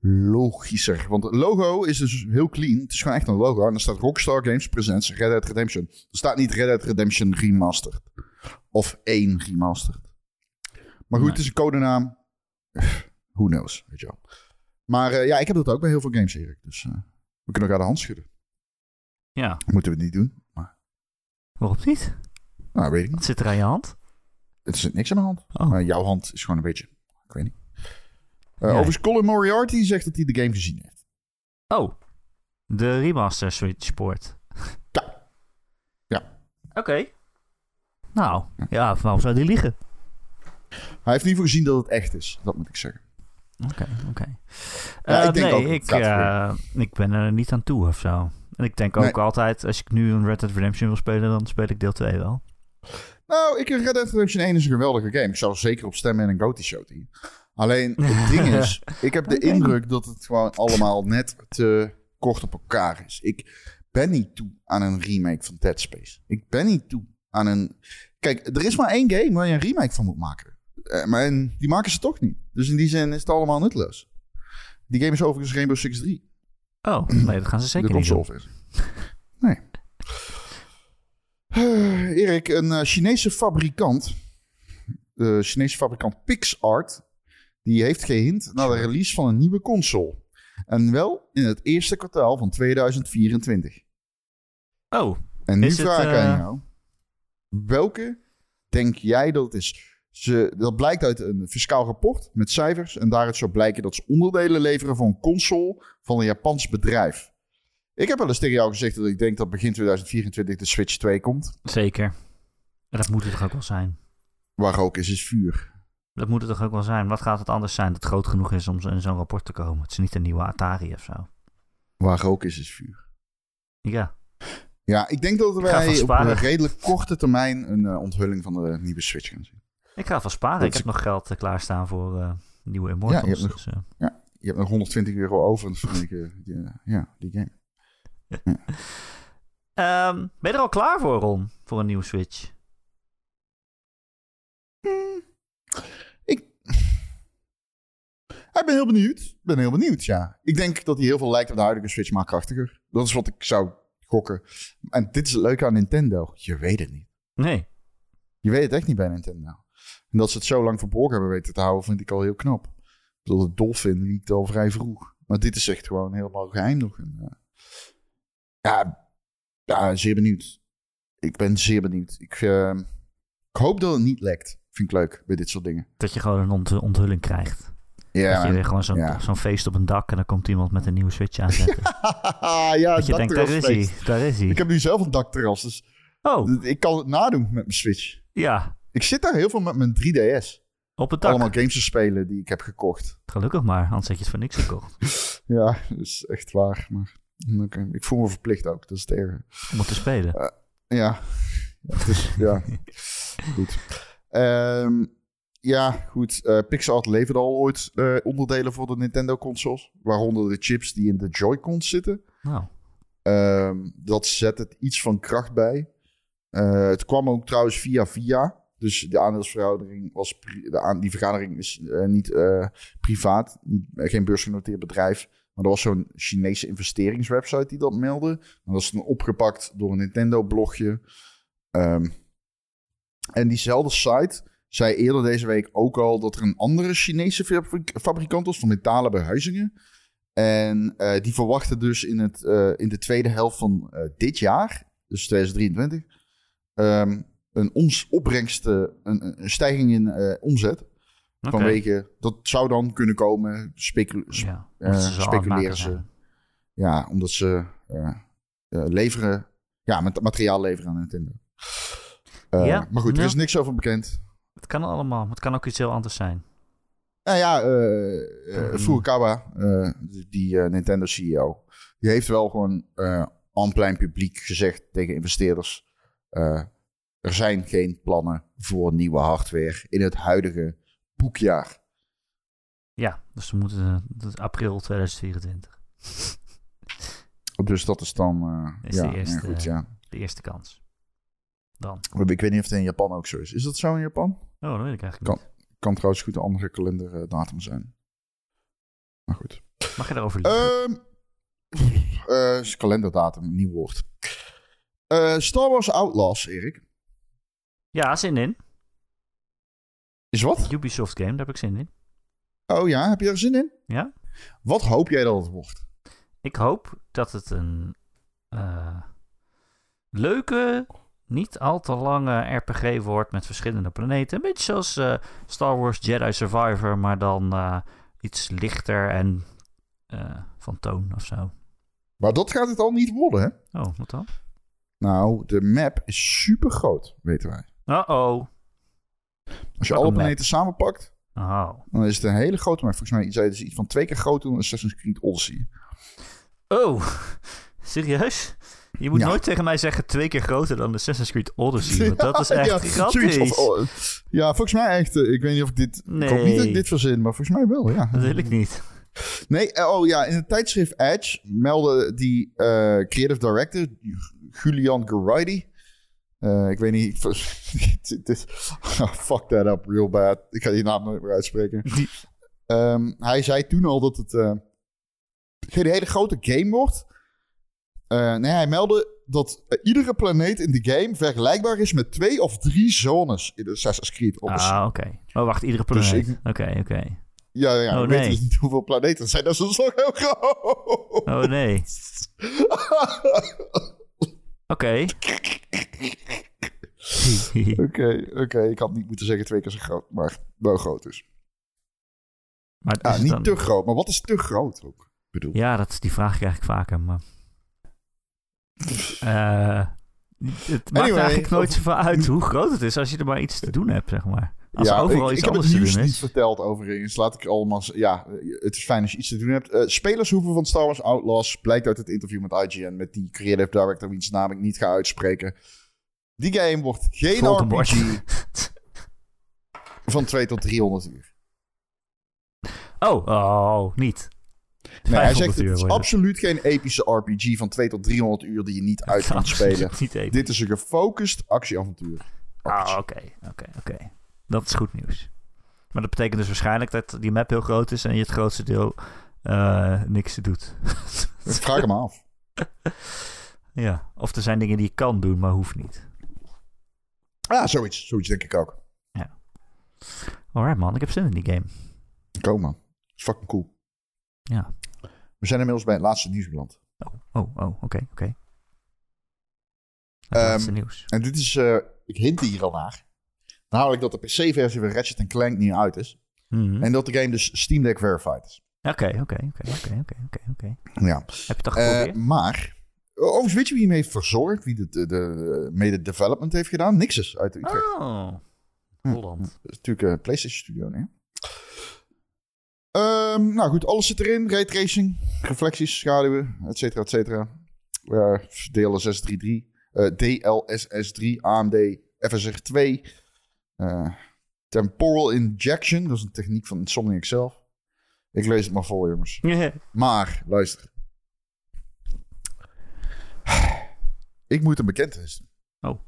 logischer. Want het logo is dus heel clean. Het is gewoon echt een logo. En dan staat Rockstar Games Presents Red Dead Redemption. Er staat niet Red Dead Redemption Remastered. Of één Remastered. Maar goed, Nee. het is een codenaam. Who knows, weet je wel. Maar eh, ja, ik heb dat ook bij heel veel games, Erik. Dus eh, we kunnen elkaar de hand schudden. Ja, Moeten we het niet doen. Maar, waarom niet? nou, weet ik niet. Wat zit er aan je hand? Er zit niks aan de hand. Oh, Maar jouw hand is gewoon een beetje... Ik weet niet. Uh, Ja. Overigens, Colin Moriarty zegt dat hij de game gezien heeft. oh. de remaster Switchport. Ja. Ja. Oké. Nou, ja, waarom zou die liegen? Hij heeft in ieder geval gezien dat het echt is. Dat moet ik zeggen. Oké, oké. Ja, Eh, ik denk nee, ik, het eh, ik ben er niet aan toe of zo. En ik denk ook Nee. altijd, als ik nu een Red Dead Redemption wil spelen, dan speel ik deel 2 wel. Nou, ik Red Dead Redemption 1 is een geweldige game. Ik zou er zeker op stemmen in een GOTY show team. Alleen, het ding is, ik heb de indruk dat het gewoon allemaal net te kort op elkaar is. Ik ben niet toe aan een remake van Dead Space. Ik ben niet toe aan een... Kijk, er is maar één game waar je een remake van moet maken. Eh, maar en die maken ze toch niet. Dus in die zin is het allemaal nutteloos. Die game is overigens Rainbow Six 3. Oh, nee, dat gaan ze zeker de niet doen. Nee. Eh, Erik, een eh, Chinese fabrikant, de Chinese fabrikant PixArt, die heeft gehint naar de release van een nieuwe console. En wel in het eerste kwartaal van 2024. Oh, En nu vraag ik eh, aan jou, welke denk jij dat het is? Ze, dat blijkt uit een fiscaal rapport met cijfers. En daaruit zou blijken dat ze onderdelen leveren voor een console van een Japans bedrijf. Ik heb wel eens tegen jou gezegd dat ik denk dat begin 2024 de Switch 2 komt. zeker. Dat moet het toch ook wel zijn? Waar rook is, is vuur. Dat moet het toch ook wel zijn? Wat gaat het anders zijn dat groot genoeg is om in zo'n rapport te komen? Het is niet een nieuwe Atari of zo. Waar rook is, is vuur. Ja, Ja, ik denk dat wij op een redelijk korte termijn een eh, onthulling van de nieuwe Switch gaan zien. ik ga van sparen. Dat Ik heb nog geld eh, klaarstaan voor eh, nieuwe Ja, Immortals. je hebt nog- dus, eh, je hebt nog 120 euro over. En ik, ja, die game. Ehm, ben je er al klaar voor, Ron? Voor een nieuwe Switch? Ik... ik ben heel benieuwd. Ik ben heel benieuwd, ja. Ik denk dat hij heel veel lijkt op de huidige Switch, maar krachtiger. Dat is wat ik zou gokken. En dit is het leuke aan Nintendo. Je weet het niet. Nee. Je weet het echt niet bij Nintendo. En dat ze het zo lang verborgen hebben weten te houden, vind ik al heel knap. Ik bedoel, de Dolphin liet al vrij vroeg. Maar dit is echt gewoon helemaal geheim nog. En, eh, ja, ja, zeer benieuwd. Ik ben zeer benieuwd. Ik, eh, ik hoop dat het niet lekt. Vind ik leuk bij dit soort dingen. Dat je gewoon een ont- onthulling krijgt. Ja, dat je weer gewoon zo'n ja. feest op een dak en dan komt iemand met een nieuwe Switch aanzetten. ja, dat je denkt, daar is hij, daar is hij. Ik heb nu zelf een dakterras, dus Oh, ik kan het nadoen met mijn Switch. ja, Ik zit daar heel veel met mijn 3DS. op het dak. Allemaal games te spelen die ik heb gekocht. Gelukkig maar, anders had je het voor niks gekocht. Ja, dat is echt waar. Maar oké, ik voel me verplicht ook, dat is het erge. Om het te spelen. Ja, ja, ja. goed. Ehm, ja, goed. eh PixArt leverde al ooit eh, onderdelen voor de Nintendo-consoles. Waaronder de chips die in de Joy-Cons zitten. Nou, Ehm, dat zet het iets van kracht bij. Eh, het kwam ook trouwens via via. Dus de aandelsverhouding was... pri- De aan, die vergadering is eh, niet eh, privaat. Eh, geen beursgenoteerd bedrijf. Maar er was zo'n Chinese investeringswebsite die dat meldde. Dat is dan opgepakt door een Nintendo-blogje. Ehm, en diezelfde site zei eerder deze week ook al... dat er een andere Chinese fabri- fabrikant was van metalen behuizingen. En eh, die verwachten dus in, het, eh, in de tweede helft van eh, dit jaar, dus 2023, ehm, een ons opbrengst, eh, een, een- stijging in omzet. Vanwege, dat zou dan kunnen komen, specul- sp- Ja, eh, ze het speculeren ze. zijn. ja, omdat ze eh, eh, leveren, ja, met materiaal leveren aan Nintendo. Eh, Ja, maar goed, er is niks over bekend. Het kan allemaal, maar het kan ook iets heel anders zijn. Nou ja, eh eh, Mhm. Furukawa, eh, die eh, Nintendo-CEO, die heeft wel gewoon eh aan plein publiek gezegd tegen investeerders: eh, er zijn geen plannen voor nieuwe hardware in het huidige boekjaar. Ja, dus we moeten dat is april 2024. Dus dat is dan, eh, Is ja, de eerste, goed, ja. De eerste kans. Dan. Ik weet niet of het in Japan ook zo is. Is dat zo in Japan? Oh, dat weet ik eigenlijk Kan. Kan trouwens goed een andere kalenderdatum zijn. Maar goed. niet. Mag je daarover liegen? Ehm eh, kalenderdatum, nieuw woord. Eh, Star Wars Outlaws, Erik. ja, zin in. Is wat? Ubisoft game, daar heb ik zin in. Oh ja, heb je er zin in? Ja? Wat hoop jij dat het wordt? Ik hoop dat het een eh, leuke, niet al te lange RPG wordt met verschillende planeten. Een beetje zoals eh, Star Wars Jedi Survivor, maar dan eh, iets lichter en van toon of zo. Maar dat gaat het al niet worden, hè? Oh, wat dan? Nou, de map is super groot, weten wij. Uh-oh. Als je alle planeten samenpakt, Oh. dan is het een hele grote map. Volgens mij zei het is iets van twee keer groter dan Assassin's Creed Odyssey. Oh, serieus? Je moet Ja. nooit tegen mij zeggen twee keer groter dan Assassin's Creed Odyssey. Want dat is echt Ja. Of- oh, ja, volgens mij echt. eh, ik weet niet of ik dit... Ik hoop niet dat ik Nee. dit verzin, maar volgens mij wel, ja. Dat wil ik niet. Nee, eh, oh ja, in het tijdschrift Edge meldde die eh, creative director, Julian Garridy. Eh, ik weet niet. dit- dit- oh, fuck that up real bad. Ik ga die naam nooit meer uitspreken. Ehm, hij zei toen al dat het eh, geen hele grote game wordt. Eh, nee, hij meldde dat iedere planeet in de game vergelijkbaar is met twee of drie zones in de Assassin's Creed Odyssey. Ah, oké. Oh, wacht, iedere Dus planeet. Oké, oké. Ja, ja, Oh, nee. dus niet hoeveel planeten zijn. Dat is dus nog heel groot. Oh nee. Oké. Oké, oké. Ik had niet moeten zeggen twee keer zo groot, maar wel groot dus. maar is Ah, niet dan- te groot, maar wat is te groot ook? Bedoel. Ja, dat, die vraag krijg ik vaker, maar... Eh, het maakt Anyway, eigenlijk nooit of- zoveel uit hoe groot het is als je er maar iets te doen hebt, zeg maar. Als ja, er overal ik, iets ik heb het nieuws niet verteld overigens. Laat ik allemaal... Ja, het is fijn als je iets te doen hebt. Eh, spelers hoeven van Star Wars Outlaws, blijkt uit het interview met IGN, met die creative director, wiens naam ik niet ga uitspreken. Die game wordt geen. RPG van 2 tot 300 uur. Oh, oh, niet. Nee, hij 500 zegt het is absoluut geen epische RPG van 2 tot 300 uur die je niet uit Absoluut spelen. Dit is een gefocust actieavontuur. Ah, oké, oké, oké. Dat is goed nieuws. Maar dat betekent dus waarschijnlijk dat die map heel groot is en je het grootste deel eh, niks doet. Ik vraag hem af. ja, of er zijn dingen die je kan doen, maar hoeft niet. Ja, zoiets. Zoiets denk ik ook. Alright man, ik heb zin in die game. Kom man. is fucking cool. Ja. We zijn inmiddels bij het laatste nieuws beland. Oh, oh, oh, oké, oké. Het Ehm, laatste nieuws. En dit is, eh, ik hint hier al naar. Namelijk dat de PC-versie van Ratchet Clank niet uit is. Mhm. En dat de game dus Steam Deck verified is. Oké, oké, oké, oké, oké, oké. Ja. Heb je het toch Eh, geprobeerd? maar, overigens weet je wie hem heeft verzorgd? Wie de, de, de mede development heeft gedaan? Nixus uit Utrecht. oh, Hm. Holland. Dat is natuurlijk een PlayStation Studio, nee? Ehm, nou goed, alles zit erin. Raytracing, reflecties, schaduwen, et cetera, et cetera. Eh, DLSS 3.3, eh, DLSS3, AMD FSR2. Eh, temporal Injection, dat is een techniek van Insomniac zelf. Ik lees het maar vol, jongens. Maar, luister. Ik moet een bekentenis doen. Oh.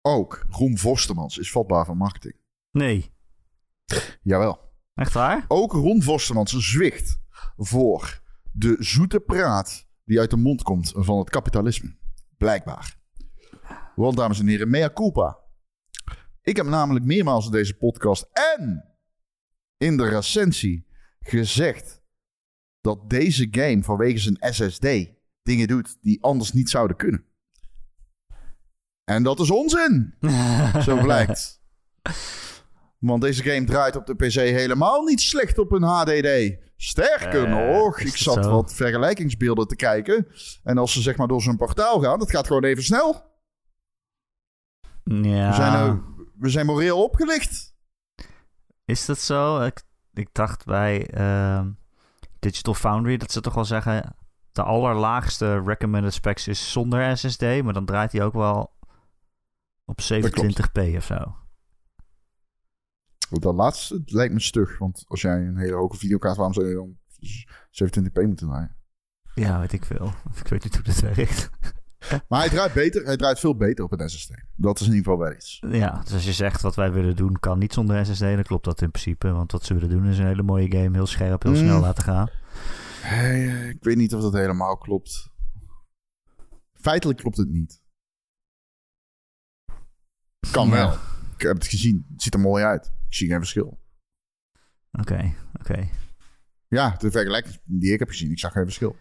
Ook Roem Vostermans is vatbaar van marketing. nee, Jawel. echt waar? Ook Ron Vostermans zwicht voor de zoete praat die uit de mond komt van het kapitalisme. Blijkbaar. Want dames en heren, mea culpa. Ik heb namelijk meermaals in deze podcast en in de recensie gezegd dat deze game vanwege zijn SSD dingen doet die anders niet zouden kunnen. En dat is onzin, zo blijkt. Want deze game draait op de PC helemaal niet slecht op een HDD. Sterker Eh, nog, ik zat zo? wat vergelijkingsbeelden te kijken. En als ze zeg maar door zo'n portaal gaan, dat gaat gewoon even snel. Ja. We, zijn, eh, we zijn moreel opgelicht. Is dat zo? Ik, ik dacht bij ehm, Digital Foundry dat ze toch wel zeggen... de allerlaagste recommended specs is zonder SSD... maar dan draait hij ook wel op 27p of zo. Dat laatste het lijkt me stug. Want als jij een hele hoge videokaart, waarom zou je dan 27p moeten draaien? Ja, weet ik veel. Ik weet niet hoe dat werkt. Maar hij draait beter. Hij draait veel beter op een SSD. Dat is in ieder geval wel iets. Ja, dus als je zegt wat wij willen doen kan niet zonder SSD... dan klopt dat in principe. Want wat ze willen doen is een hele mooie game... heel scherp, heel Mm. snel laten gaan. Hey, eh, ik weet niet of dat helemaal klopt. Feitelijk klopt het niet. Kan Ja. wel. Ik heb het gezien. Het ziet er mooi uit. Ik zie geen verschil. Oké, oké. Ja, de vergelijking die ik heb gezien, ik zag geen verschil.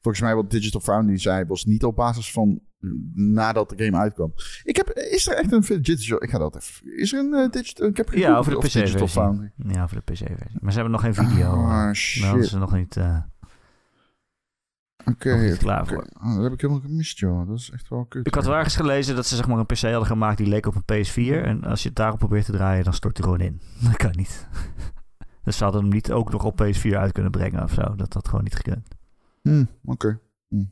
Volgens mij wat Digital Foundry zei, was niet op basis van nadat de game uitkwam. Ik heb, is er echt een digital, ik ga dat even, is er een eh, digital, ik heb Ja, gegoogeld over de PC-versie. Ja, voor de PC-versie. Maar ze hebben nog geen video. Ah, shit. Ze nog niet, eh, Oké, oké. voor. Ah, dat heb ik helemaal gemist, joh. Dat is echt wel kut. Ik had wel ergens gelezen dat ze zeg maar, een PC hadden gemaakt die leek op een PS4. En als je het daarop probeert te draaien, dan stort hij gewoon in. Dat kan niet. dus ze hadden hem niet ook nog op PS4 uit kunnen brengen of zo. Dat had gewoon niet gekund. Hm, oké. Hm.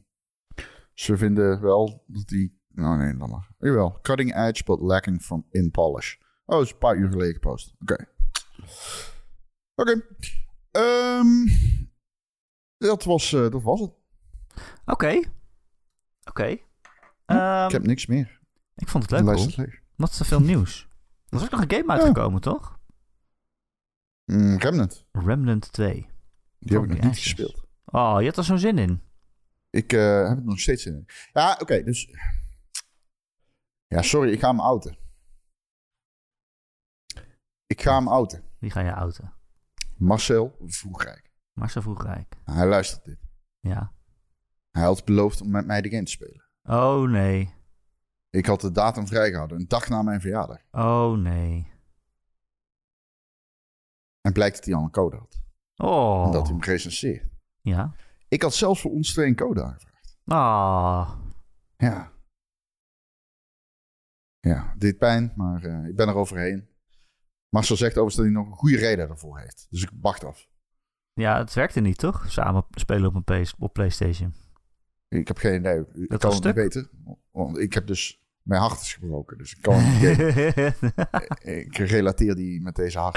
Ze vinden wel dat die... Nou nee, dan maar. Jawel. Cutting edge, but lacking from in polish. Oh, dat is een paar uur geleden gepost. Oké. Oké. Ehm, dat, was, eh, dat was het. Oké. Oké. ik Ehm, heb niks meer. ik vond het leuk, hoor. Wat is er veel nieuws. Er is ook nog een game uitgekomen, toch? Mm, Remnant. Remnant 2. Die heb ik nog niet gespeeld. Oh, je had er zo'n zin in. Ik eh, heb het nog steeds in. Ja, oké. dus... Ja, sorry. Ik ga hem outen. Ik ga hem outen. Wie ga je outen? Marcel Vroegrijk. Marcel Vroegrijk. Hij luistert dit. Ja. Hij had beloofd om met mij de game te spelen. Oh nee. Ik had de datum vrijgehouden, een dag na mijn verjaardag. Oh nee. En blijkt dat hij al een code had. Oh. En dat hij hem recenseert. Ja. Ik had zelfs voor ons twee een code aangevraagd. Ah. Ja. Ja, dit pijn, maar eh, ik ben er overheen. Marcel zegt overigens dat hij nog een goede reden daarvoor heeft. Dus ik wacht af. Ja, het werkte niet, toch? Samen spelen op een PS op PlayStation. Ik heb geen idee. Ik was kan het niet weten. Want ik heb dus Mijn hart is gebroken, dus ik kan Ik relateer die met deze hart.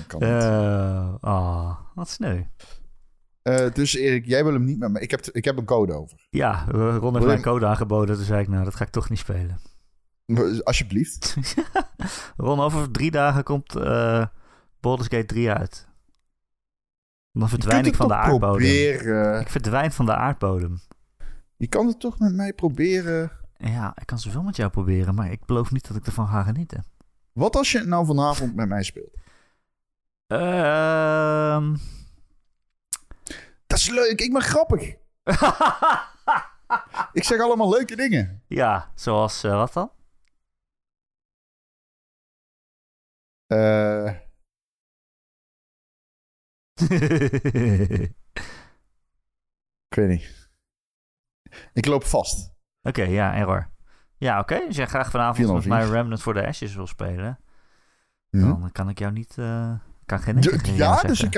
Ik kan niet. Eh, ah, wat sneu. Eh, dus Erik, jij wil hem niet met me. Ik heb, ik heb een code over. Ja, Ron heeft mij een code aangeboden. Toen zei ik, nou, dat ga ik toch niet spelen. Alsjeblieft. Ron, over drie dagen komt eh Baldur's Gate 3 uit. Dan verdwijn ik van de aardbodem. proberen. Ik verdwijn van de aardbodem. Je kan het toch met mij proberen. Ja, ik kan zoveel met jou proberen, maar ik beloof niet dat ik ervan ga genieten. Wat als je nou vanavond met mij speelt? Ehm Dat is leuk. Ik ben grappig. Ik zeg allemaal leuke dingen. ja, zoals eh, wat dan? Eh, ik weet niet. Ik loop vast. Oké, ja, error. Ja, oké. Als jij graag vanavond 4-0-4. met mij Remnant for the Ashes wil spelen, dan kan ik jou niet... eh kan geen nee tegen jou Ja, zeggen. dus ik,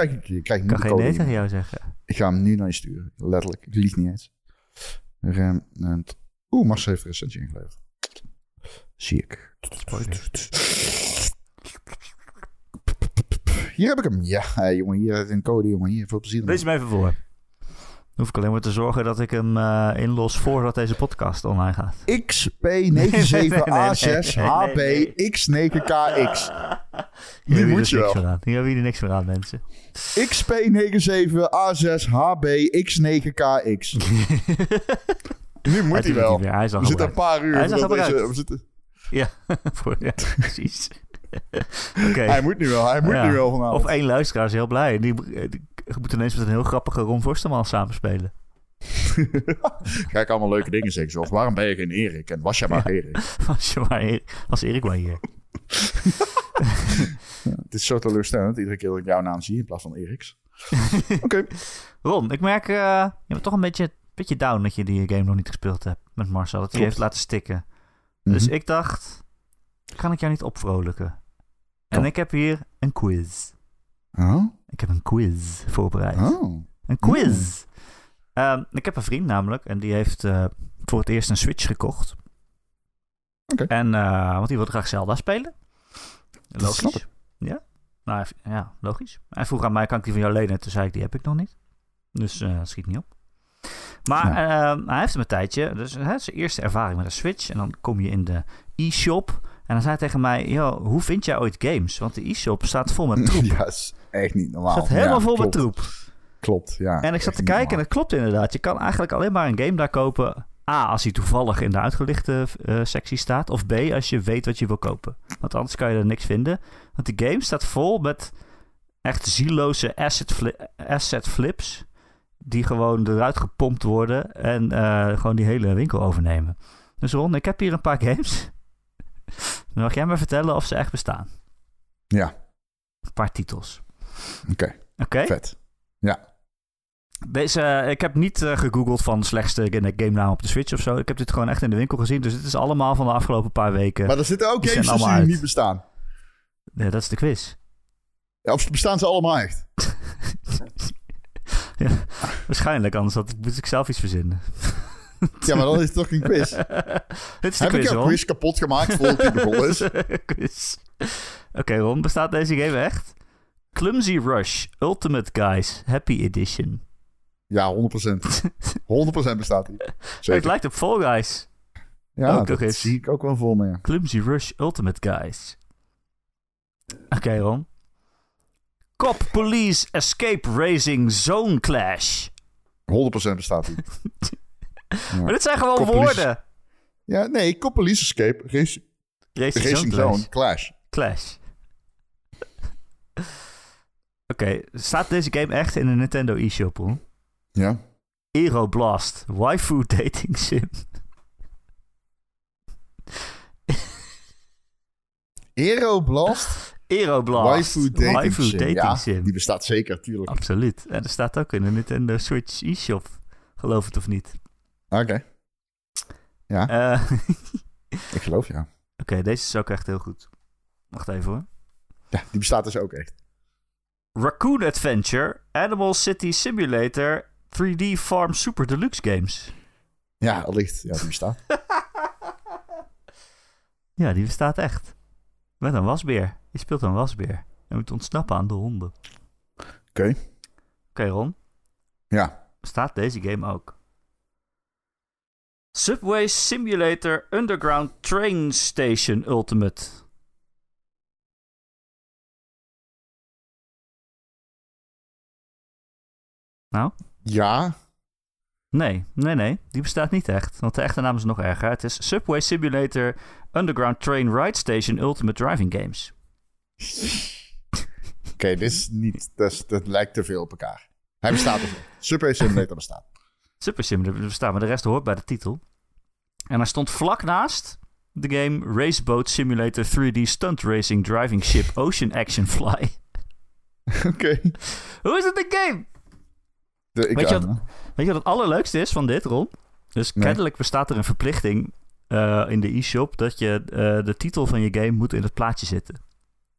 krijgt nu kan de geen nee tegen jou zeggen. Ik ga hem nu naar je sturen. Letterlijk. Ik lieg niet eens. Remnant. Oeh, Mars heeft er een recensie ingeleverd. Zie ik. Hier heb ik hem. Ja, jongen, hier is een code, jongen. Hier, veel plezier. Lees hem even voor. Dan hoef ik alleen maar te zorgen dat ik hem eh, inlos voordat deze podcast online gaat. XP97A6HB X9KX. Hier je moet dus je niks wel. meer aan. Hier hebben jullie niks meer aan, mensen. XP97A6HB X9KX. Nu moet hij wel. Hij is al We zitten een paar uur. Hij is deze- we zitten, Ja, voor, ja precies. Oké. Hij moet nu wel. Hij moet Ja. nu wel vanavond. Of één luisteraar is heel blij. Die, die moet ineens met een heel grappige Ron Forstelman samenspelen. Ga ik allemaal leuke dingen zeggen. Zoals waarom ben je geen Erik? En was jij maar Erik? Was, je maar, Erik- was Erik maar hier. Het is zo teleurstellend. Iedere keer dat ik jouw naam zie in plaats van Eriks. Oké. Ron, ik merk eh, je bent toch een beetje, beetje down dat je die game nog niet gespeeld hebt met Marcel. Dat hij heeft laten stikken. Mhm. Dus ik dacht, kan ik jou niet opvrolijken? En ik heb hier een quiz. Oh? Ik heb een quiz voorbereid. Oh. Een quiz. Ehm, ik heb een vriend namelijk en die heeft eh, voor het eerst een Switch gekocht. En, eh, want die wilde graag Zelda spelen. Logisch. Ja? Nou, ja, logisch. Hij vroeg aan mij, kan ik die van jou lenen? Toen zei ik, die heb ik nog niet. Dus eh schiet niet op. Maar ehm, hij heeft hem een tijdje. Dus hè, zijn eerste ervaring met een Switch. En dan kom je in de e-shop. En dan zei hij tegen mij, "Yo, hoe vind jij ooit games? Want de e-shop staat vol met troep. Ja, is echt niet normaal. staat helemaal Ja, vol klopt. met troep. Klopt, ja. En ik zat te kijken en het klopt inderdaad. Je kan eigenlijk alleen maar een game daar kopen. A, als hij toevallig in de uitgelichte eh, sectie staat. Of B, als je weet wat je wil kopen. Want anders kan je er niks vinden. Want die game staat vol met echt zieloze asset, fli- asset flips. Die gewoon eruit gepompt worden. En eh, gewoon die hele winkel overnemen. Dus Ron, ik heb hier een paar games. Dan mag jij me vertellen of ze echt bestaan. Ja, Een paar titels. oké. Oké? Vet. Ja. Deze, eh, ik heb niet eh, gegoogeld van slechtste game naam op de Switch of zo. Ik heb dit gewoon echt in de winkel gezien. Dus dit is allemaal van de afgelopen paar weken. Maar er zitten ook games tussen die niet bestaan. Ja, dat is de quiz. Ja, of bestaan ze allemaal echt? Ja, waarschijnlijk, anders had, moet ik zelf iets verzinnen. Ja, maar dan is het toch een quiz. dit is de Heb ik quiz, jouw Ron. quiz kapot gemaakt voordat die begonnen is? Quiz. Oké, Ron, bestaat deze game echt? Clumsy Rush Ultimate Guys Happy Edition. Ja, 100%. 100% bestaat die. Het lijkt op Fall Guys. Ja, ook dat eens. zie ik ook wel voor me. ja. Clumsy Rush Ultimate Guys. Oké, Ron. Cop Police Escape Racing Zone Clash. 100% bestaat die. Maar dit zijn gewoon Cop Police- woorden. Ja, nee, Cop Police Escape, Race, Racing, Racing Zone Zone, Clash. Clash. Clash. Oké, staat deze game echt in de Nintendo eShop, hoor? Ja. Aeroblast, waifu dating sim. Aeroblast, Aeroblast, Waifu Dating, waifu Sim. dating ja, sim. die bestaat zeker, tuurlijk. Absoluut. En er staat ook in de Nintendo Switch eShop. Geloof het of niet. Oké, Eh, ik geloof ja. Oké, deze is ook echt heel goed. Wacht even hoor. Ja, die bestaat dus ook echt. Raccoon Adventure, Animal City Simulator, 3D Farm Super Deluxe Games. Ja, allicht. Ja, die bestaat. Ja, die bestaat echt. Met een wasbeer. Je speelt een wasbeer. Je moet ontsnappen aan de honden. Oké. Oké, Ron. Ja. Bestaat deze game ook? Subway Simulator Underground Train Station Ultimate. Nou? Ja. Nee, nee, nee. Die bestaat niet echt. Want de echte naam is nog erger. Het is Subway Simulator Underground Train Ride Station Ultimate Driving Games. Oké, dit is niet... Dat, is- dat lijkt te veel op elkaar. Hij bestaat er. Super Simulator bestaat. Super Simulator bestaat, maar de rest hoort bij de titel. En hij stond vlak naast de game Raceboat Simulator 3D Stunt Racing Driving Ship Ocean Action Fly. Oké. Hoe is het een game? De- ik- Weet je wat- Weet je wat het allerleukste is van dit, Ron? Dus Nee. kennelijk bestaat er een verplichting eh, in de e-shop dat je eh, de titel van je game moet in het plaatje zitten.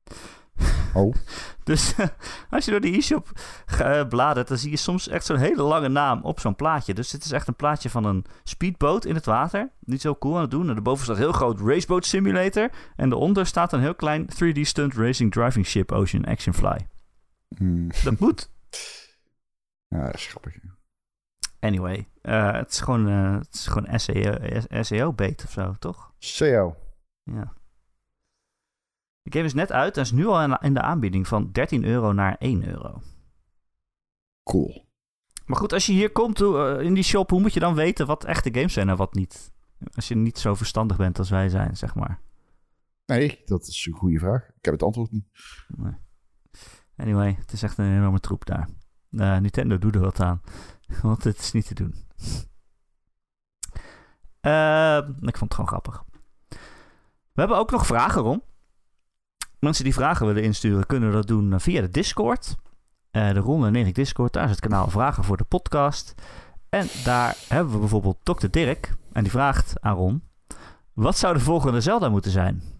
Oh. Dus als je door die e-shop eh, bladert, dan zie je soms echt zo'n hele lange naam op zo'n plaatje. Dus dit is echt een plaatje van een speedboot in het water. Niet zo cool aan het doen. En daarboven staat heel groot Raceboat Simulator. En daaronder staat een heel klein 3D Stunt Racing Driving Ship Ocean Action Fly. Hmm. Dat moet. Ja, dat is grappig. Anyway, eh, het is gewoon, eh, het is gewoon SEO, SEO-bait of zo, toch? SEO. Ja. De game is net uit en is nu al in- de aanbieding van 13 euro naar 1 euro. Cool. Maar goed, als je hier komt eh, in die shop, hoe moet je dan weten wat echte games zijn en wat niet? Als je niet zo verstandig bent als wij zijn, zeg maar. Nee, dat is een goede vraag. Ik heb het antwoord niet. Nee. Anyway, het is echt een enorme troep daar. Eh, Nintendo doet er wat aan, want het is niet te doen. Eh, ik vond het gewoon grappig. We hebben ook nog vragen, Ron. Mensen die vragen willen insturen, kunnen dat doen via de Discord. Eh, de Ron en Erik Discord, daar is het kanaal Vragen voor de podcast. En daar hebben we bijvoorbeeld Dr. Dirk. En die vraagt aan Ron... Wat zou de volgende Zelda moeten zijn?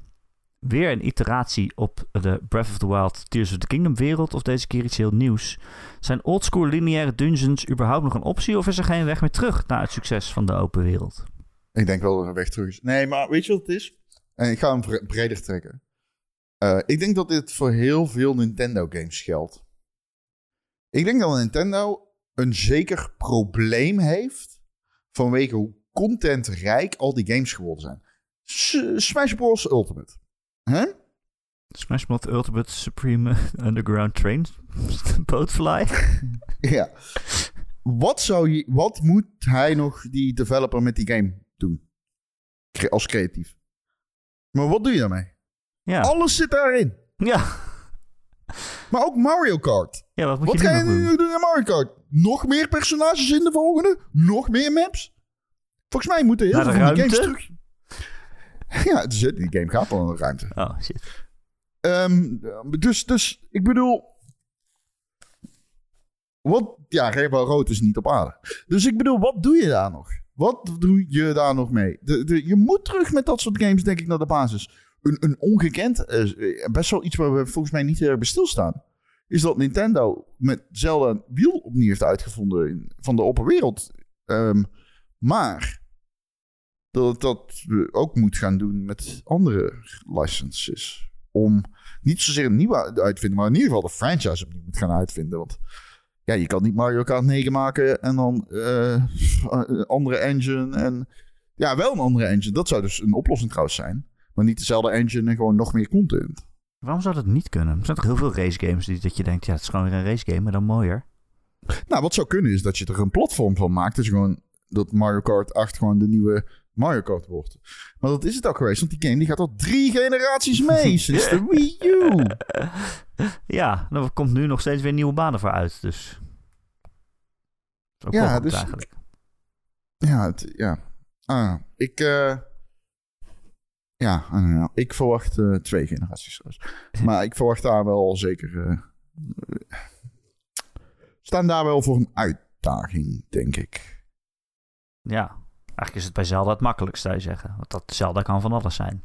Weer een iteratie op de Breath of the Wild Tears of the Kingdom wereld... of deze keer iets heel nieuws? Zijn oldschool lineaire dungeons überhaupt nog een optie... of is er geen weg meer terug naar het succes van de open wereld? Ik denk wel dat er weg terug is. Nee, maar weet je wat het is? En ik ga hem bre- breder trekken. Eh, ik denk dat dit voor heel veel Nintendo games geldt. Ik denk dat Nintendo een zeker probleem heeft vanwege hoe contentrijk al die games geworden zijn. Smash Bros. Ultimate. Hè? Smash Bros. Ultimate Supreme Underground Train Boatfly? Ja. Wat, zou je, wat moet hij nog, die developer, met die game doen? Als creatief. Maar wat doe je daarmee? Ja. Alles zit daarin. Ja. Maar ook Mario Kart. ja, wat moet Wat je ga nu je nu doen? doen in Mario Kart? Nog meer personages in de volgende? Nog meer maps? Volgens mij moeten heel Naar veel de van die games terug. Ja, het die game gaat wel naar de ruimte. Oh, shit. Ehm, dus, dus, ik bedoel... Wat, ja, Rainbow Road is niet op aarde. Dus ik bedoel, wat doe je daar nog? Wat doe je daar nog mee? De, de, je moet terug met dat soort games, denk ik, naar de basis. Een, een ongekend, eh, best wel iets waar we volgens mij niet erg bij stilstaan. Is dat Nintendo met Zelda een wiel opnieuw heeft uitgevonden in- van de open wereld. Ehm, maar dat het dat we ook moet gaan doen met andere licenses. Om niet zozeer een nieuwe uitvinden, maar in ieder geval de franchise opnieuw moet gaan uitvinden. Want ja, je kan niet Mario Kart 9 maken en dan eh, een andere engine. En ja, wel een andere engine. Dat zou dus een oplossing trouwens zijn. Maar niet dezelfde engine en gewoon nog meer content. Waarom zou dat niet kunnen? Er zijn toch heel veel race games die dat je denkt, ja, het is gewoon weer een race game, maar dan mooier. Nou, wat zou kunnen is dat je er een platform van maakt. Dat je gewoon dat Mario Kart 8 gewoon de nieuwe Mario Kart wordt. Maar dat is het ook geweest, want die game die gaat al drie generaties mee sinds de Wii U. Ja, er komt nu nog steeds weer nieuwe banen voor uit, dus... Ja, wel goed dus- eigenlijk. Ja, het, ja. Ah, ik, eh, ja, I don't know. ik verwacht eh, twee generaties. Maar ik verwacht daar wel zeker, eh, staan daar wel voor een uitdaging, denk ik. Ja, eigenlijk is het bij Zelda het makkelijkst, zou je zeggen. Want dat Zelda kan van alles zijn.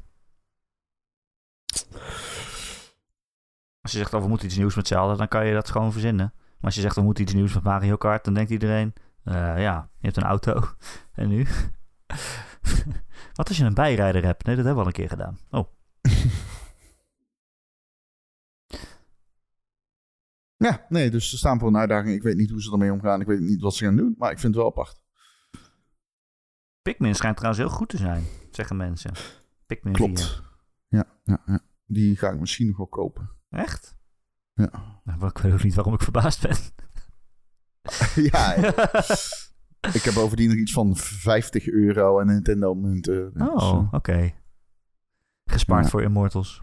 Als je zegt, oh, we moeten iets nieuws met Zelda, dan kan je dat gewoon verzinnen. Maar als je zegt, we moeten iets nieuws met Mario Kart, dan denkt iedereen... eh, ja, je hebt een auto. en nu? Wat als je een bijrijder hebt? Nee, dat hebben we al een keer gedaan. Oh, Ja, nee, dus ze staan voor een uitdaging. Ik weet niet hoe ze ermee omgaan. Ik weet niet wat ze gaan doen, maar ik vind het wel apart. Pikmin schijnt trouwens heel goed te zijn, zeggen mensen. Pikmin Klopt. 4. Ja, ja, ja. Die ga ik misschien nog wel kopen. Echt? Ja. Nou, ik weet ook niet waarom ik verbaasd ben. ja, ja. ik heb bovendien nog iets van 50 euro en Nintendo munten. Dus, Oh, eh, oké. Gespaard Ja. voor Immortals.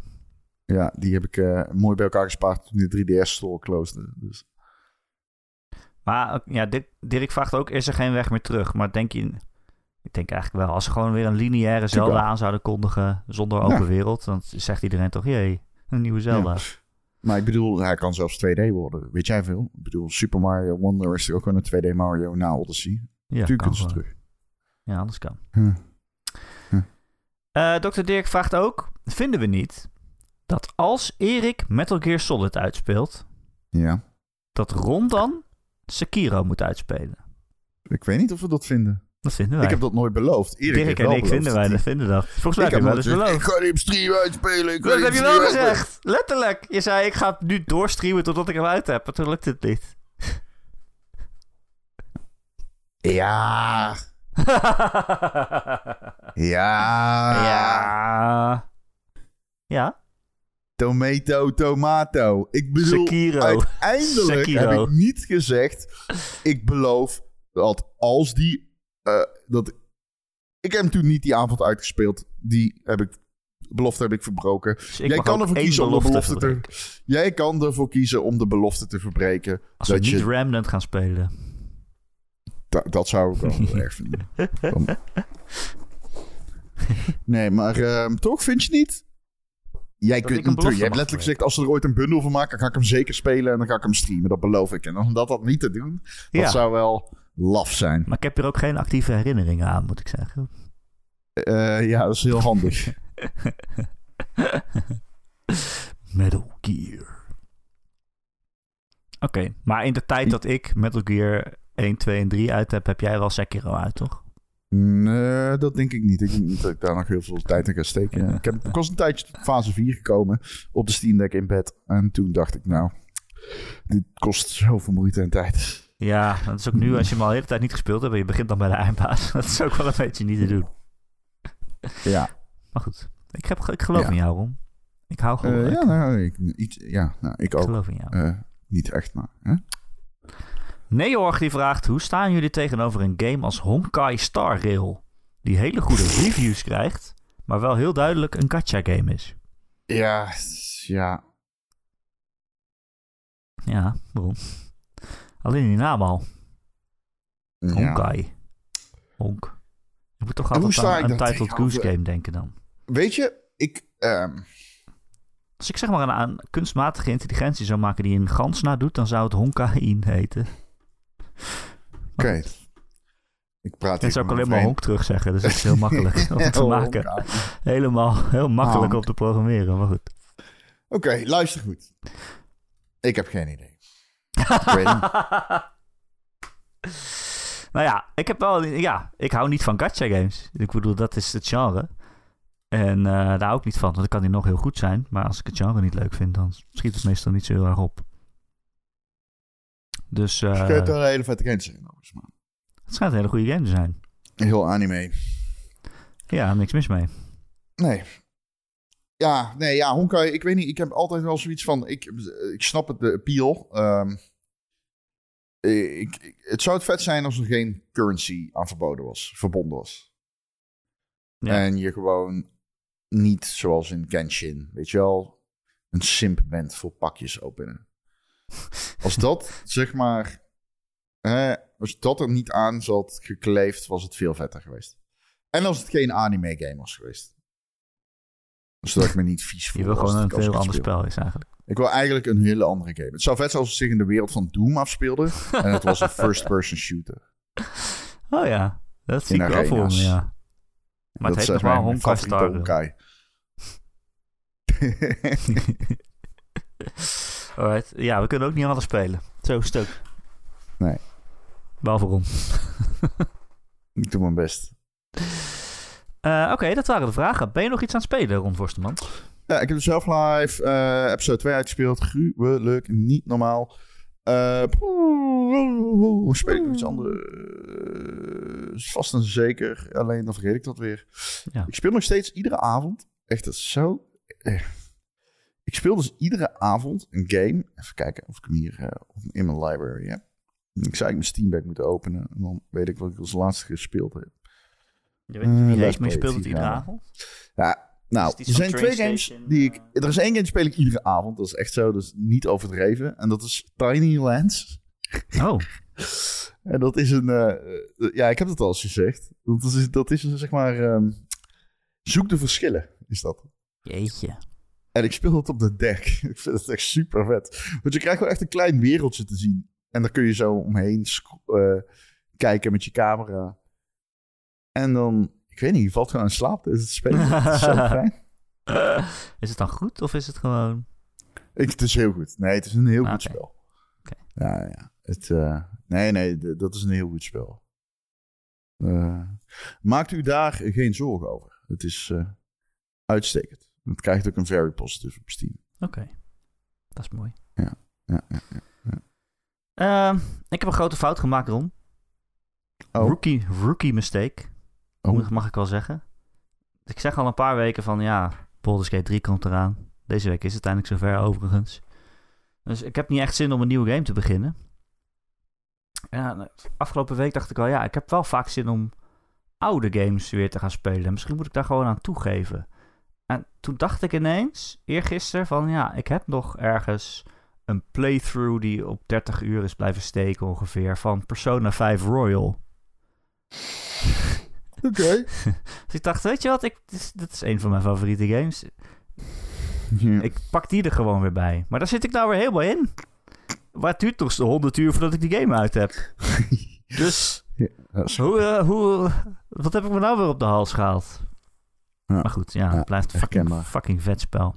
ja, die heb ik eh, mooi bij elkaar gespaard toen de 3DS store closed. Dus. Maar ja, Dirk vraagt ook, is er geen weg meer terug? Maar denk je... Ik denk eigenlijk wel, als ze gewoon weer een lineaire Zelda wel. aan zouden kondigen zonder open Ja. wereld, dan zegt iedereen toch, jee, een nieuwe Zelda. Ja. Maar ik bedoel, hij kan zelfs 2D worden. Weet jij veel? Ik bedoel, Super Mario Wonder is er ook gewoon een 2D Mario na Odyssey. Ja, Natuurlijk kan kunnen ze terug. Ja, anders kan. Hm. Eh Dr. Dirk vraagt ook, vinden we niet dat als Erik Metal Gear Solid uitspeelt, Ja. dat Ron dan Sekiro moet uitspelen? Ik weet niet of we dat vinden. Dat vinden wij. Ik heb dat nooit beloofd. Erik Dirk en ik beloofd vinden wij, dat vinden dat. Volgens mij Ik heb je wel eens beloofd. Ik ga die op stream uitspelen. Ik Dat heb je wel gezegd. Letterlijk. Je zei, ik ga nu doorstreamen totdat ik hem uit heb. Maar toen lukt het niet. Ja. Ja. ja. Ja. Tomato, tomato. Ik bedoel, Sekiro. uiteindelijk Sekiro. heb ik niet gezegd... Ik beloof dat als die... eh, dat, ik heb hem toen niet die avond uitgespeeld. Die heb ik... Belofte heb ik verbroken. Dus ik Jij kan ervoor kiezen om de belofte te... Jij kan ervoor kiezen om de belofte te verbreken. Als we dat, niet je, Remnant gaan spelen. da- dat zou ik wel heel erg vinden. Dan- Nee, maar ehm, toch vind je niet? Jij Dat kunt belofte je hebt letterlijk gezegd, als ze er ooit een bundel van maken, ga ik hem zeker spelen en dan ga ik hem streamen. Dat beloof ik. En om dat, dat niet te doen, Ja. dat zou wel laf zijn. Maar ik heb hier ook geen actieve herinneringen aan, moet ik zeggen. Eh, ja, dat is heel handig. Metal Gear. Oké, maar in de tijd dat ik Metal Gear 1, 2 en 3 uit heb, heb jij wel Sekiro uit, toch? Nee, dat denk ik niet. Ik denk niet dat ik daar nog heel veel tijd in ga steken. Ik, heb, ik was een tijdje tot fase 4 gekomen op de Steam Deck in bed. En toen dacht ik, nou, dit kost zoveel moeite en tijd. Ja, dat is ook nu als je hem al de hele tijd niet gespeeld hebt en je begint dan bij de eindbaas. Dat is ook wel een beetje niet te doen. Ja, Maar goed, ik, heb, ik geloof Ja. in jou, Ron. Ik hou gewoon. Ik, ja, nou, ik, iets, ja nou, ik ik ook. geloof in jou. Eh, niet echt, maar... Hè? Neorg die vraagt, hoe staan jullie tegenover een game als Honkai Star Rail? Die hele goede reviews krijgt, maar wel heel duidelijk een gacha game is. Ja, ja. Ja, waarom? Alleen die naam al. ja. Honkai. Honk. Ik moet toch altijd aan een Titled? Goose Game denken dan. Weet je, ik... ehm, Als ik zeg maar een, aan kunstmatige intelligentie zou maken die een gans nadoet, dan zou het Honkai heten. Oké. Ik praat hier zou ik alleen mijn maar honk terug zeggen, dus dat is heel makkelijk om te maken. Helemaal heel makkelijk Honk. om te programmeren, maar goed. Oké, luister goed. Ik heb geen idee. Nou ja, ik heb wel, ja, ik hou niet van gacha games. Ik bedoel, dat is het genre. En eh, daar hou ik niet van, want dan kan die nog heel goed zijn. Maar als ik het genre niet leuk vind, dan schiet het meestal niet zo heel erg op. Dus eh, Ik heb er een hele vette games zijn. het schijnt een hele goede game te zijn. Heel anime. Ja, niks mis mee. Nee. Ja, nee, ja, Honkai, ik weet niet. Ik heb altijd wel zoiets van, ik, ik snap het, de appeal. Ehm, ik, ik- het zou het vet zijn als er geen currency aan verboden was, verbonden was. Ja. En je gewoon niet, zoals in Genshin, weet je wel, een simp bent voor pakjes openen. Als dat, zeg maar, hè, als dat er niet aan zat gekleefd, was het veel vetter geweest. En als het geen anime game was geweest. Zodat ik me niet vies voel. Je wil gewoon een heel ander speel. spel is eigenlijk. Ik wil eigenlijk een hele andere game. Het zou vet zijn als het zich in de wereld van Doom afspeelde. en het was een first-person shooter. Oh ja, dat zie In ik wel voor me, arena's. ja. Maar dat het heet is nog wel Honkai Star. Honkai. Alright. Ja, we kunnen ook niet anders spelen. Zo ook. Nee. Behalve Ron. ik doe mijn best. Eh, Oké, dat waren de vragen. Ben je nog iets aan het spelen, Ron Forsterman? Ja, ik heb de Self-Life eh, episode 2 uitgespeeld. Gruwelijk, niet normaal. Eh hoe speel ik nog iets anders? Vast en zeker. Alleen dan vergeet ik dat weer. Ja. Ik speel nog steeds iedere avond. Echt, dat is zo... eh. Ik speel dus iedere avond een game. Even kijken of ik hem hier eh, in mijn library heb. Ik zou ik mijn Steam Deck moeten openen. En dan weet ik wat ik als laatste gespeeld heb. Je weet niet wie Eh, is, maar je speelt het iedere ja. avond. Ja, nou, er zijn twee games die ik... Er is één game die speel ik iedere avond. Dat is echt zo, is niet overdreven. En dat is Tiny Lands. Oh, En dat is een... eh, ja, ik heb het al eens gezegd. Dat is, dat is een, zeg maar... ehm, zoek de verschillen, is dat. jeetje. En ik speel het op de deck. Ik vind het echt super vet. Want je krijgt wel echt een klein wereldje te zien. En daar kun je zo omheen eh, kijken met je camera. En dan... Ik weet niet, je valt gewoon in slaap tijdens het spelen. Is zo fijn. is het dan goed of is het gewoon... Ik, het is heel goed. Nee, het is een heel Ah, goed oké. spel. Oké. Ja, ja. Het, eh, nee, nee, dat is een heel goed spel. Eh, maakt u daar geen zorgen over. Het is uitstekend. Het krijgt ook een very positive op Steam. Oké, dat is mooi. Ja, ja, ja. Ehm, ik heb een grote fout gemaakt, Ron. Oh. Rookie, rookie mistake, Oh. mag- ik wel zeggen. Ik zeg al een paar weken van ja, Baldur's Gate 3 komt eraan. Deze week is het eindelijk zover overigens. Dus ik heb niet echt zin om een nieuwe game te beginnen. Ja, nou, afgelopen week dacht ik al, ja, ik heb wel vaak zin om oude games weer te gaan spelen. Misschien moet ik daar gewoon aan toegeven. En toen dacht ik ineens, eergisteren, van ja, ik heb nog ergens een playthrough die op 30 uur is blijven steken ongeveer van Persona 5 Royal. Oké. Dus ik dacht, weet je wat, ik, dit, is, dit is een van mijn favoriete games. Ja. Ik pak die er gewoon weer bij. Maar daar zit ik nou weer helemaal in. Maar het duurt toch zo'n 100 uur voordat ik die game uit heb. Dus Dat is- hoe, eh, hoe, wat heb ik me nou weer op de hals gehaald? Ja. Maar goed, ja, het blijft een fucking, fucking vet spel.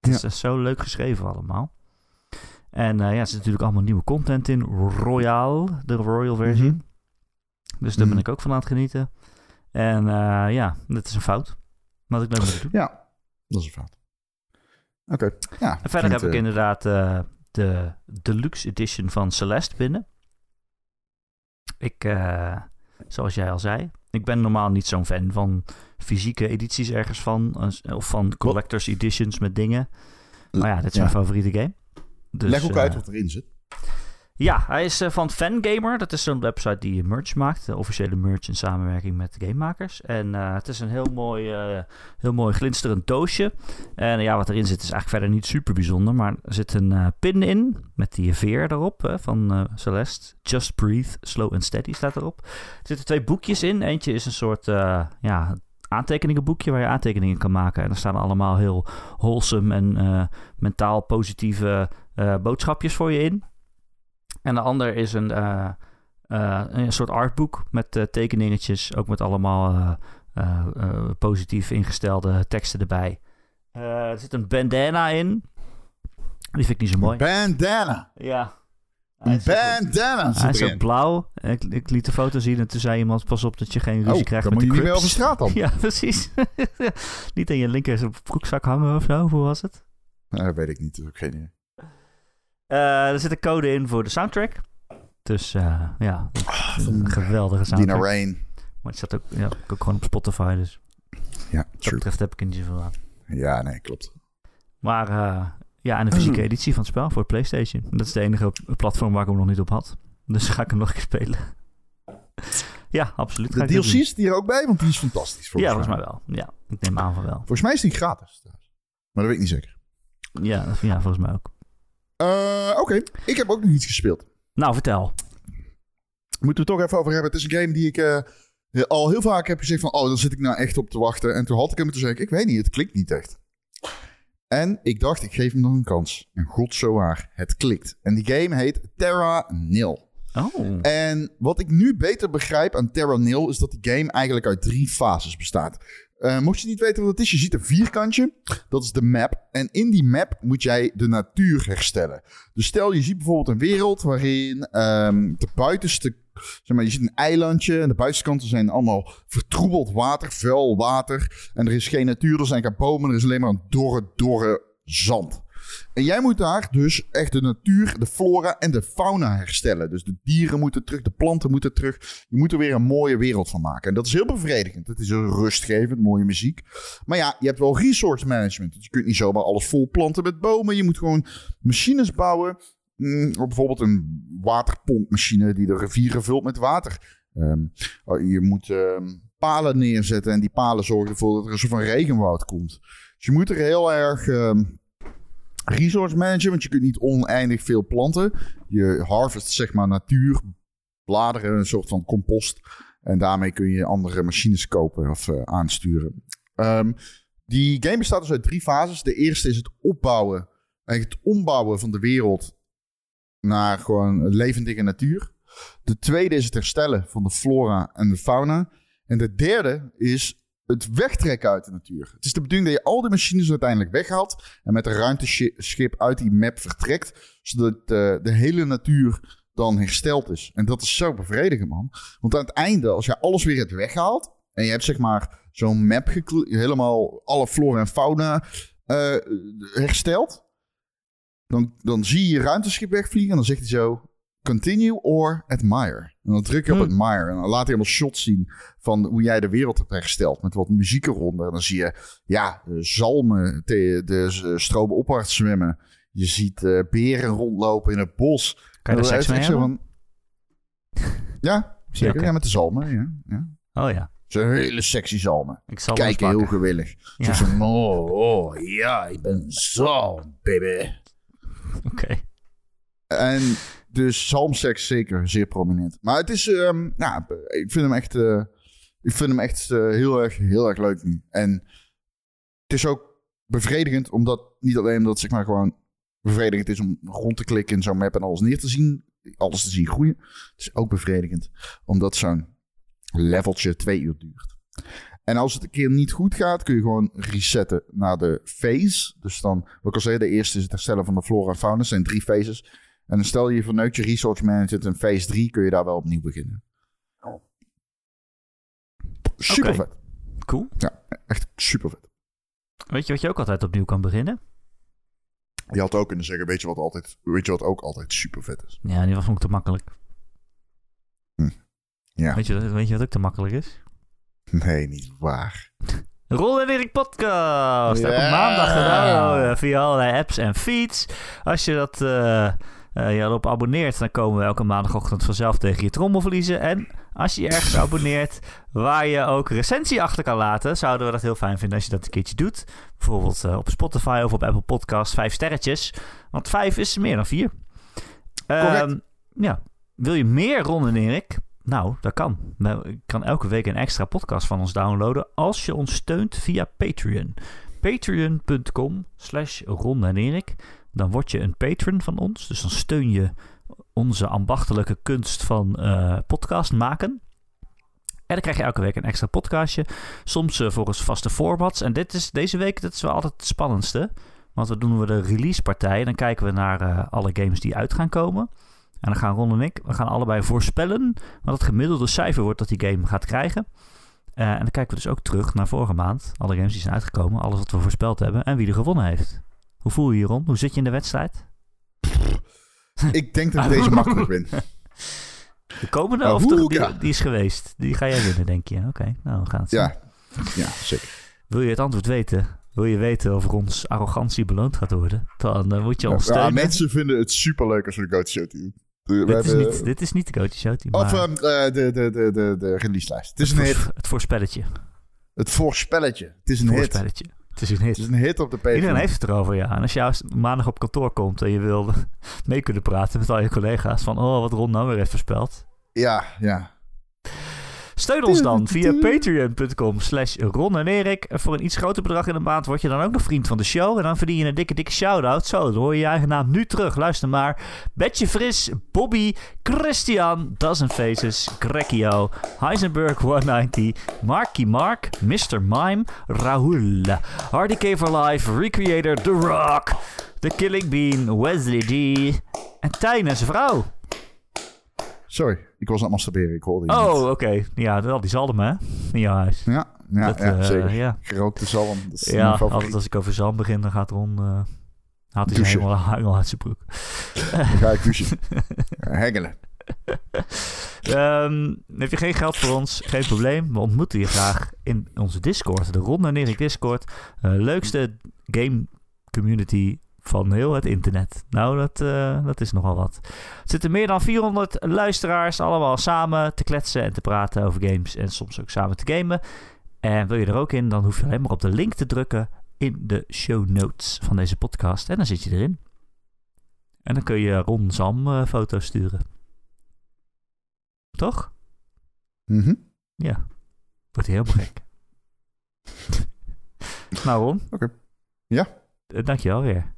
Het is eh, zo leuk geschreven allemaal. En eh, ja, er zit natuurlijk allemaal nieuwe content in. Royal, de Royal versie. Mhm. Dus daar ben Mhm. ik ook van aan het genieten. En eh, ja, dit is een fout. Wat ik moet doen. Ja, dat is een fout. Oké. Ja, En verder heb ik inderdaad de deluxe edition van Celeste binnen. Ik, zoals jij al zei, ik ben normaal niet zo'n fan van fysieke edities ergens van. eh, Of van collectors editions met dingen. Maar ja, dit is Ja. mijn favoriete game. Dus, Leg ook eh, uit wat erin zit. Ja, hij is eh, van Fangamer. Dat is zo'n website die merch maakt. De officiële merch in samenwerking met gamemakers. En eh, het is een heel mooi, eh, heel mooi glinsterend doosje. En ja, wat erin zit is eigenlijk verder niet super bijzonder. Maar er zit een eh, pin in met die veer erop van eh, Celeste. Just Breathe, Slow and Steady staat erop. Er zitten twee boekjes in. Eentje is een soort eh, ja, aantekeningenboekje waar je aantekeningen kan maken. En er staan allemaal heel wholesome en eh, mentaal positieve eh, boodschapjes voor je in. En de ander is een, eh, een soort artboek met tekeningetjes, ook met allemaal positief ingestelde teksten erbij. Er zit een bandana in. Die vind ik niet zo mooi. Bandana. Ja. Een ook- bandana Hij is ook blauw. Ik, ik liet de foto zien en toen zei iemand: Pas op dat je geen ruzie Oh, krijgt dan met moet de je niet meer over straat dan. Ja, precies. niet aan je linker broekzak hangen of zo. Hoe was het? Nee, dat weet ik niet. Dat ik geen idee. Eh, er zit een code in voor de soundtrack. Dus eh, ja, een geweldige Dina soundtrack. Rain. Maar het staat ook, ja, ook gewoon op Spotify, dus Ja, wat dat true. betreft heb ik er niet zoveel aan. Ja, nee, klopt. Maar eh, ja, en een fysieke editie van het spel voor PlayStation. Dat is de enige platform waar ik hem nog niet op had. Dus ga ik hem nog een keer spelen. ja, absoluut. De ik dat DLC doen. is die er ook bij, want die is fantastisch. Ja, volgens mij wel. Ja, ik neem aan van wel. Volgens mij is die gratis. Maar dat weet ik niet zeker. Ja, dat- ja volgens mij ook. Eh, Oké, ik heb ook nog iets gespeeld. Nou, vertel. Moeten we het toch even over hebben. Het is een game die ik eh, al heel vaak heb gezegd van... Oh, daar zit ik nou echt op te wachten. En toen had ik hem en toen zei ik... Ik weet niet, het klikt niet echt. En ik dacht, ik geef hem nog een kans. En god zo waar, het klikt. En die game heet Terra Nil. Oh. En wat ik nu beter begrijp aan Terra Nil... is dat die game eigenlijk uit drie fases bestaat. Eh, mocht je niet weten wat het is, je ziet een vierkantje. Dat is de map. En in die map moet jij de natuur herstellen. Dus stel, je ziet bijvoorbeeld een wereld waarin ehm, de buitenste je ziet een eilandje en de buitenkanten zijn allemaal vertroebeld water, vuil water. En er is geen natuur, er zijn geen bomen, er is alleen maar een dorre, dorre zand. En jij moet daar dus echt de natuur, de flora en de fauna herstellen. Dus de dieren moeten terug, de planten moeten terug. Je moet er weer een mooie wereld van maken. En dat is heel bevredigend. Het is rustgevend, mooie muziek. Maar ja, je hebt wel resource management. Dus je kunt niet zomaar alles vol planten met bomen. Je moet gewoon machines bouwen. Mm, bijvoorbeeld een waterpompmachine die de rivieren vult met water. Ehm, oh, je moet ehm, palen neerzetten en die palen zorgen ervoor dat er een soort van regenwoud komt. Dus je moet er heel erg ehm, resource managen, want je kunt niet oneindig veel planten. Je harvest zeg maar natuur, bladeren, een soort van compost. En daarmee kun je andere machines kopen of uh, aansturen. Die game bestaat dus uit drie fases. De eerste is het opbouwen, eigenlijk het ombouwen van de wereld naar gewoon levendige natuur. De tweede is het herstellen van de flora en de fauna. En de derde is het wegtrekken uit de natuur. Het is de bedoeling dat je al die machines uiteindelijk weghaalt en met een ruimteschip uit die map vertrekt, zodat de, de hele natuur dan hersteld is. En dat is zo bevredigend, man. Want aan het einde, als je alles weer hebt weggehaald en je hebt zeg maar zo'n map helemaal alle flora en fauna uh, hersteld, dan, dan zie je je ruimteschip wegvliegen en dan zegt hij zo, continue or admire. En dan druk je op hm. admire en dan laat hij helemaal shots zien van hoe jij de wereld hebt hersteld. Met wat muziek eronder. En dan zie je, ja, zalmen, de, de stromen opwaarts zwemmen. Je ziet uh, beren rondlopen in het bos. Kan je er seks mee Van... Ja, zeker. Ja, met de zalmen, ja. ja. Oh ja. Zo'n hele sexy zalmen. Ik zal Kijken heel gewillig. Ja. Zo van, oh, oh, ja, ik ben zalm, baby. Oké. En dus zalmseks zeker zeer prominent. Maar het is, um, ja, ik vind hem echt, uh, ik vind hem echt uh, heel, erg, heel erg leuk nu. En het is ook bevredigend, omdat niet alleen omdat het zeg maar gewoon bevredigend is om rond te klikken in zo'n map en alles neer te zien, alles te zien groeien. Het is ook bevredigend, omdat zo'n leveltje twee uur duurt. En als het een keer niet goed gaat, kun je gewoon resetten naar de phase. Dus dan, wat ik al zei, de eerste is het herstellen van de flora en fauna. Er zijn drie phases. En dan stel je verneukt je resource management in phase 3, kun je daar wel opnieuw beginnen. Super vet. Cool. Ja, echt super vet. Weet je wat je ook altijd opnieuw kan beginnen? Je had ook kunnen zeggen, weet je wat, altijd, weet je wat ook altijd super vet is? Ja, die was vond ik te makkelijk. Hm. Ja. Weet, je, weet je wat ook te makkelijk is? Nee, niet waar. Rol en Erik podcast. Elke maandag gedaan via allerlei apps en feeds. Als je dat... Uh, uh, je erop abonneert, dan komen we elke maandagochtend vanzelf tegen je trommelverliezen. En als je ergens abonneert waar je ook recensie achter kan laten, zouden we dat heel fijn vinden als je dat een keertje doet. Bijvoorbeeld uh, op Spotify of op Apple Podcasts, vijf sterretjes. Want vijf is meer dan vier. Uh, ja. Wil je meer Ron en Erik? Nou, dat kan. Ik kan elke week een extra podcast van ons downloaden als je ons steunt via Patreon. Patreon.com slash en dan word je een patron van ons. Dus dan steun je onze ambachtelijke kunst van uh, podcast maken. En dan krijg je elke week een extra podcastje. Soms uh, volgens vaste formats. En dit is, deze week dat is wel altijd het spannendste. Want dan doen we de releasepartij. Dan kijken we naar uh, alle games die uit gaan komen. En dan gaan Ron en ik we gaan allebei voorspellen wat het gemiddelde cijfer wordt dat die game gaat krijgen. Uh, en dan kijken we dus ook terug naar vorige maand. Alle games die zijn uitgekomen, alles wat we voorspeld hebben en wie er gewonnen heeft. Hoe voel je je, Ron? Hoe zit je in de wedstrijd? Ik denk dat ik deze makkelijk win. De komende uh, of de, die, die, is geweest? Die ga jij winnen, denk je? Oké, nou we gaan het ja. ja, zeker. Wil je het antwoord weten? Wil je weten of ons arrogantie beloond gaat worden? Dan uh, moet je ons steunen. Ja, mensen vinden het superleuk als we de Goat Show team. Dit, is niet, dit is niet de Goat Show team. Of um, uh, de, de, de, de, de release lijst. Het is het een hit. Het voorspelletje. Het voorspelletje. Het is een voorspelletje. hit. Het is een hit. Het is een hit op de Patreon. Iedereen heeft het erover, ja. En als je maandag op kantoor komt en je wil mee kunnen praten met al je collega's van... oh, wat Ron nou weer heeft voorspeld. Ja, ja. Steun ons dan via patreon.com slash Ron en Erik. Voor een iets groter bedrag in de maand word je dan ook nog vriend van de show. En dan verdien je een dikke, dikke shout-out. Zo, dan hoor je je eigen naam nu terug. Luister maar. Betje Fris, Bobby, Christian, Dozen Faces, Grekio, Heisenberg 190, Marky Mark, Mr. Mime, Rahul, Hardy K for Life, Recreator, The Rock, The Killing Bean, Wesley D. en Tijn en zijn vrouw. Sorry. Ik was aan het masturberen, ik hoorde Oh, oké. Ja, al die zalm, hè? In jouw huis. Ja, ja, Dat, ja eh, zeker. ja. Gerookte zalm. Dat is Ja, altijd als ik over zalm begin, dan gaat Ron... eh haalt hij helemaal, helemaal uit zijn broek. Dan ga ik douchen. Hengelen. Ehm, heb je geen geld voor ons? Geen probleem. We ontmoeten je graag in onze Discord. De Ron en Erik Discord. Eh, leukste game community van heel het internet. Nou, dat, eh, dat is nogal wat. Er zitten meer dan 400 luisteraars allemaal samen te kletsen en te praten over games. En soms ook samen te gamen. En wil je er ook in, dan hoef je alleen maar op de link te drukken in de show notes van deze podcast. En dan zit je erin. En dan kun je Ron Zam eh, foto's sturen. Toch? Mhm. Ja. Wordt helemaal gek. nou Ron. Oké. Ja. eh, Dankjewel weer.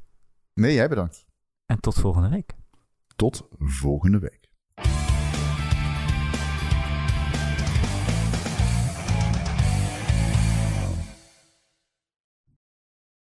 Nee, jij bedankt. En tot volgende week. Tot volgende week.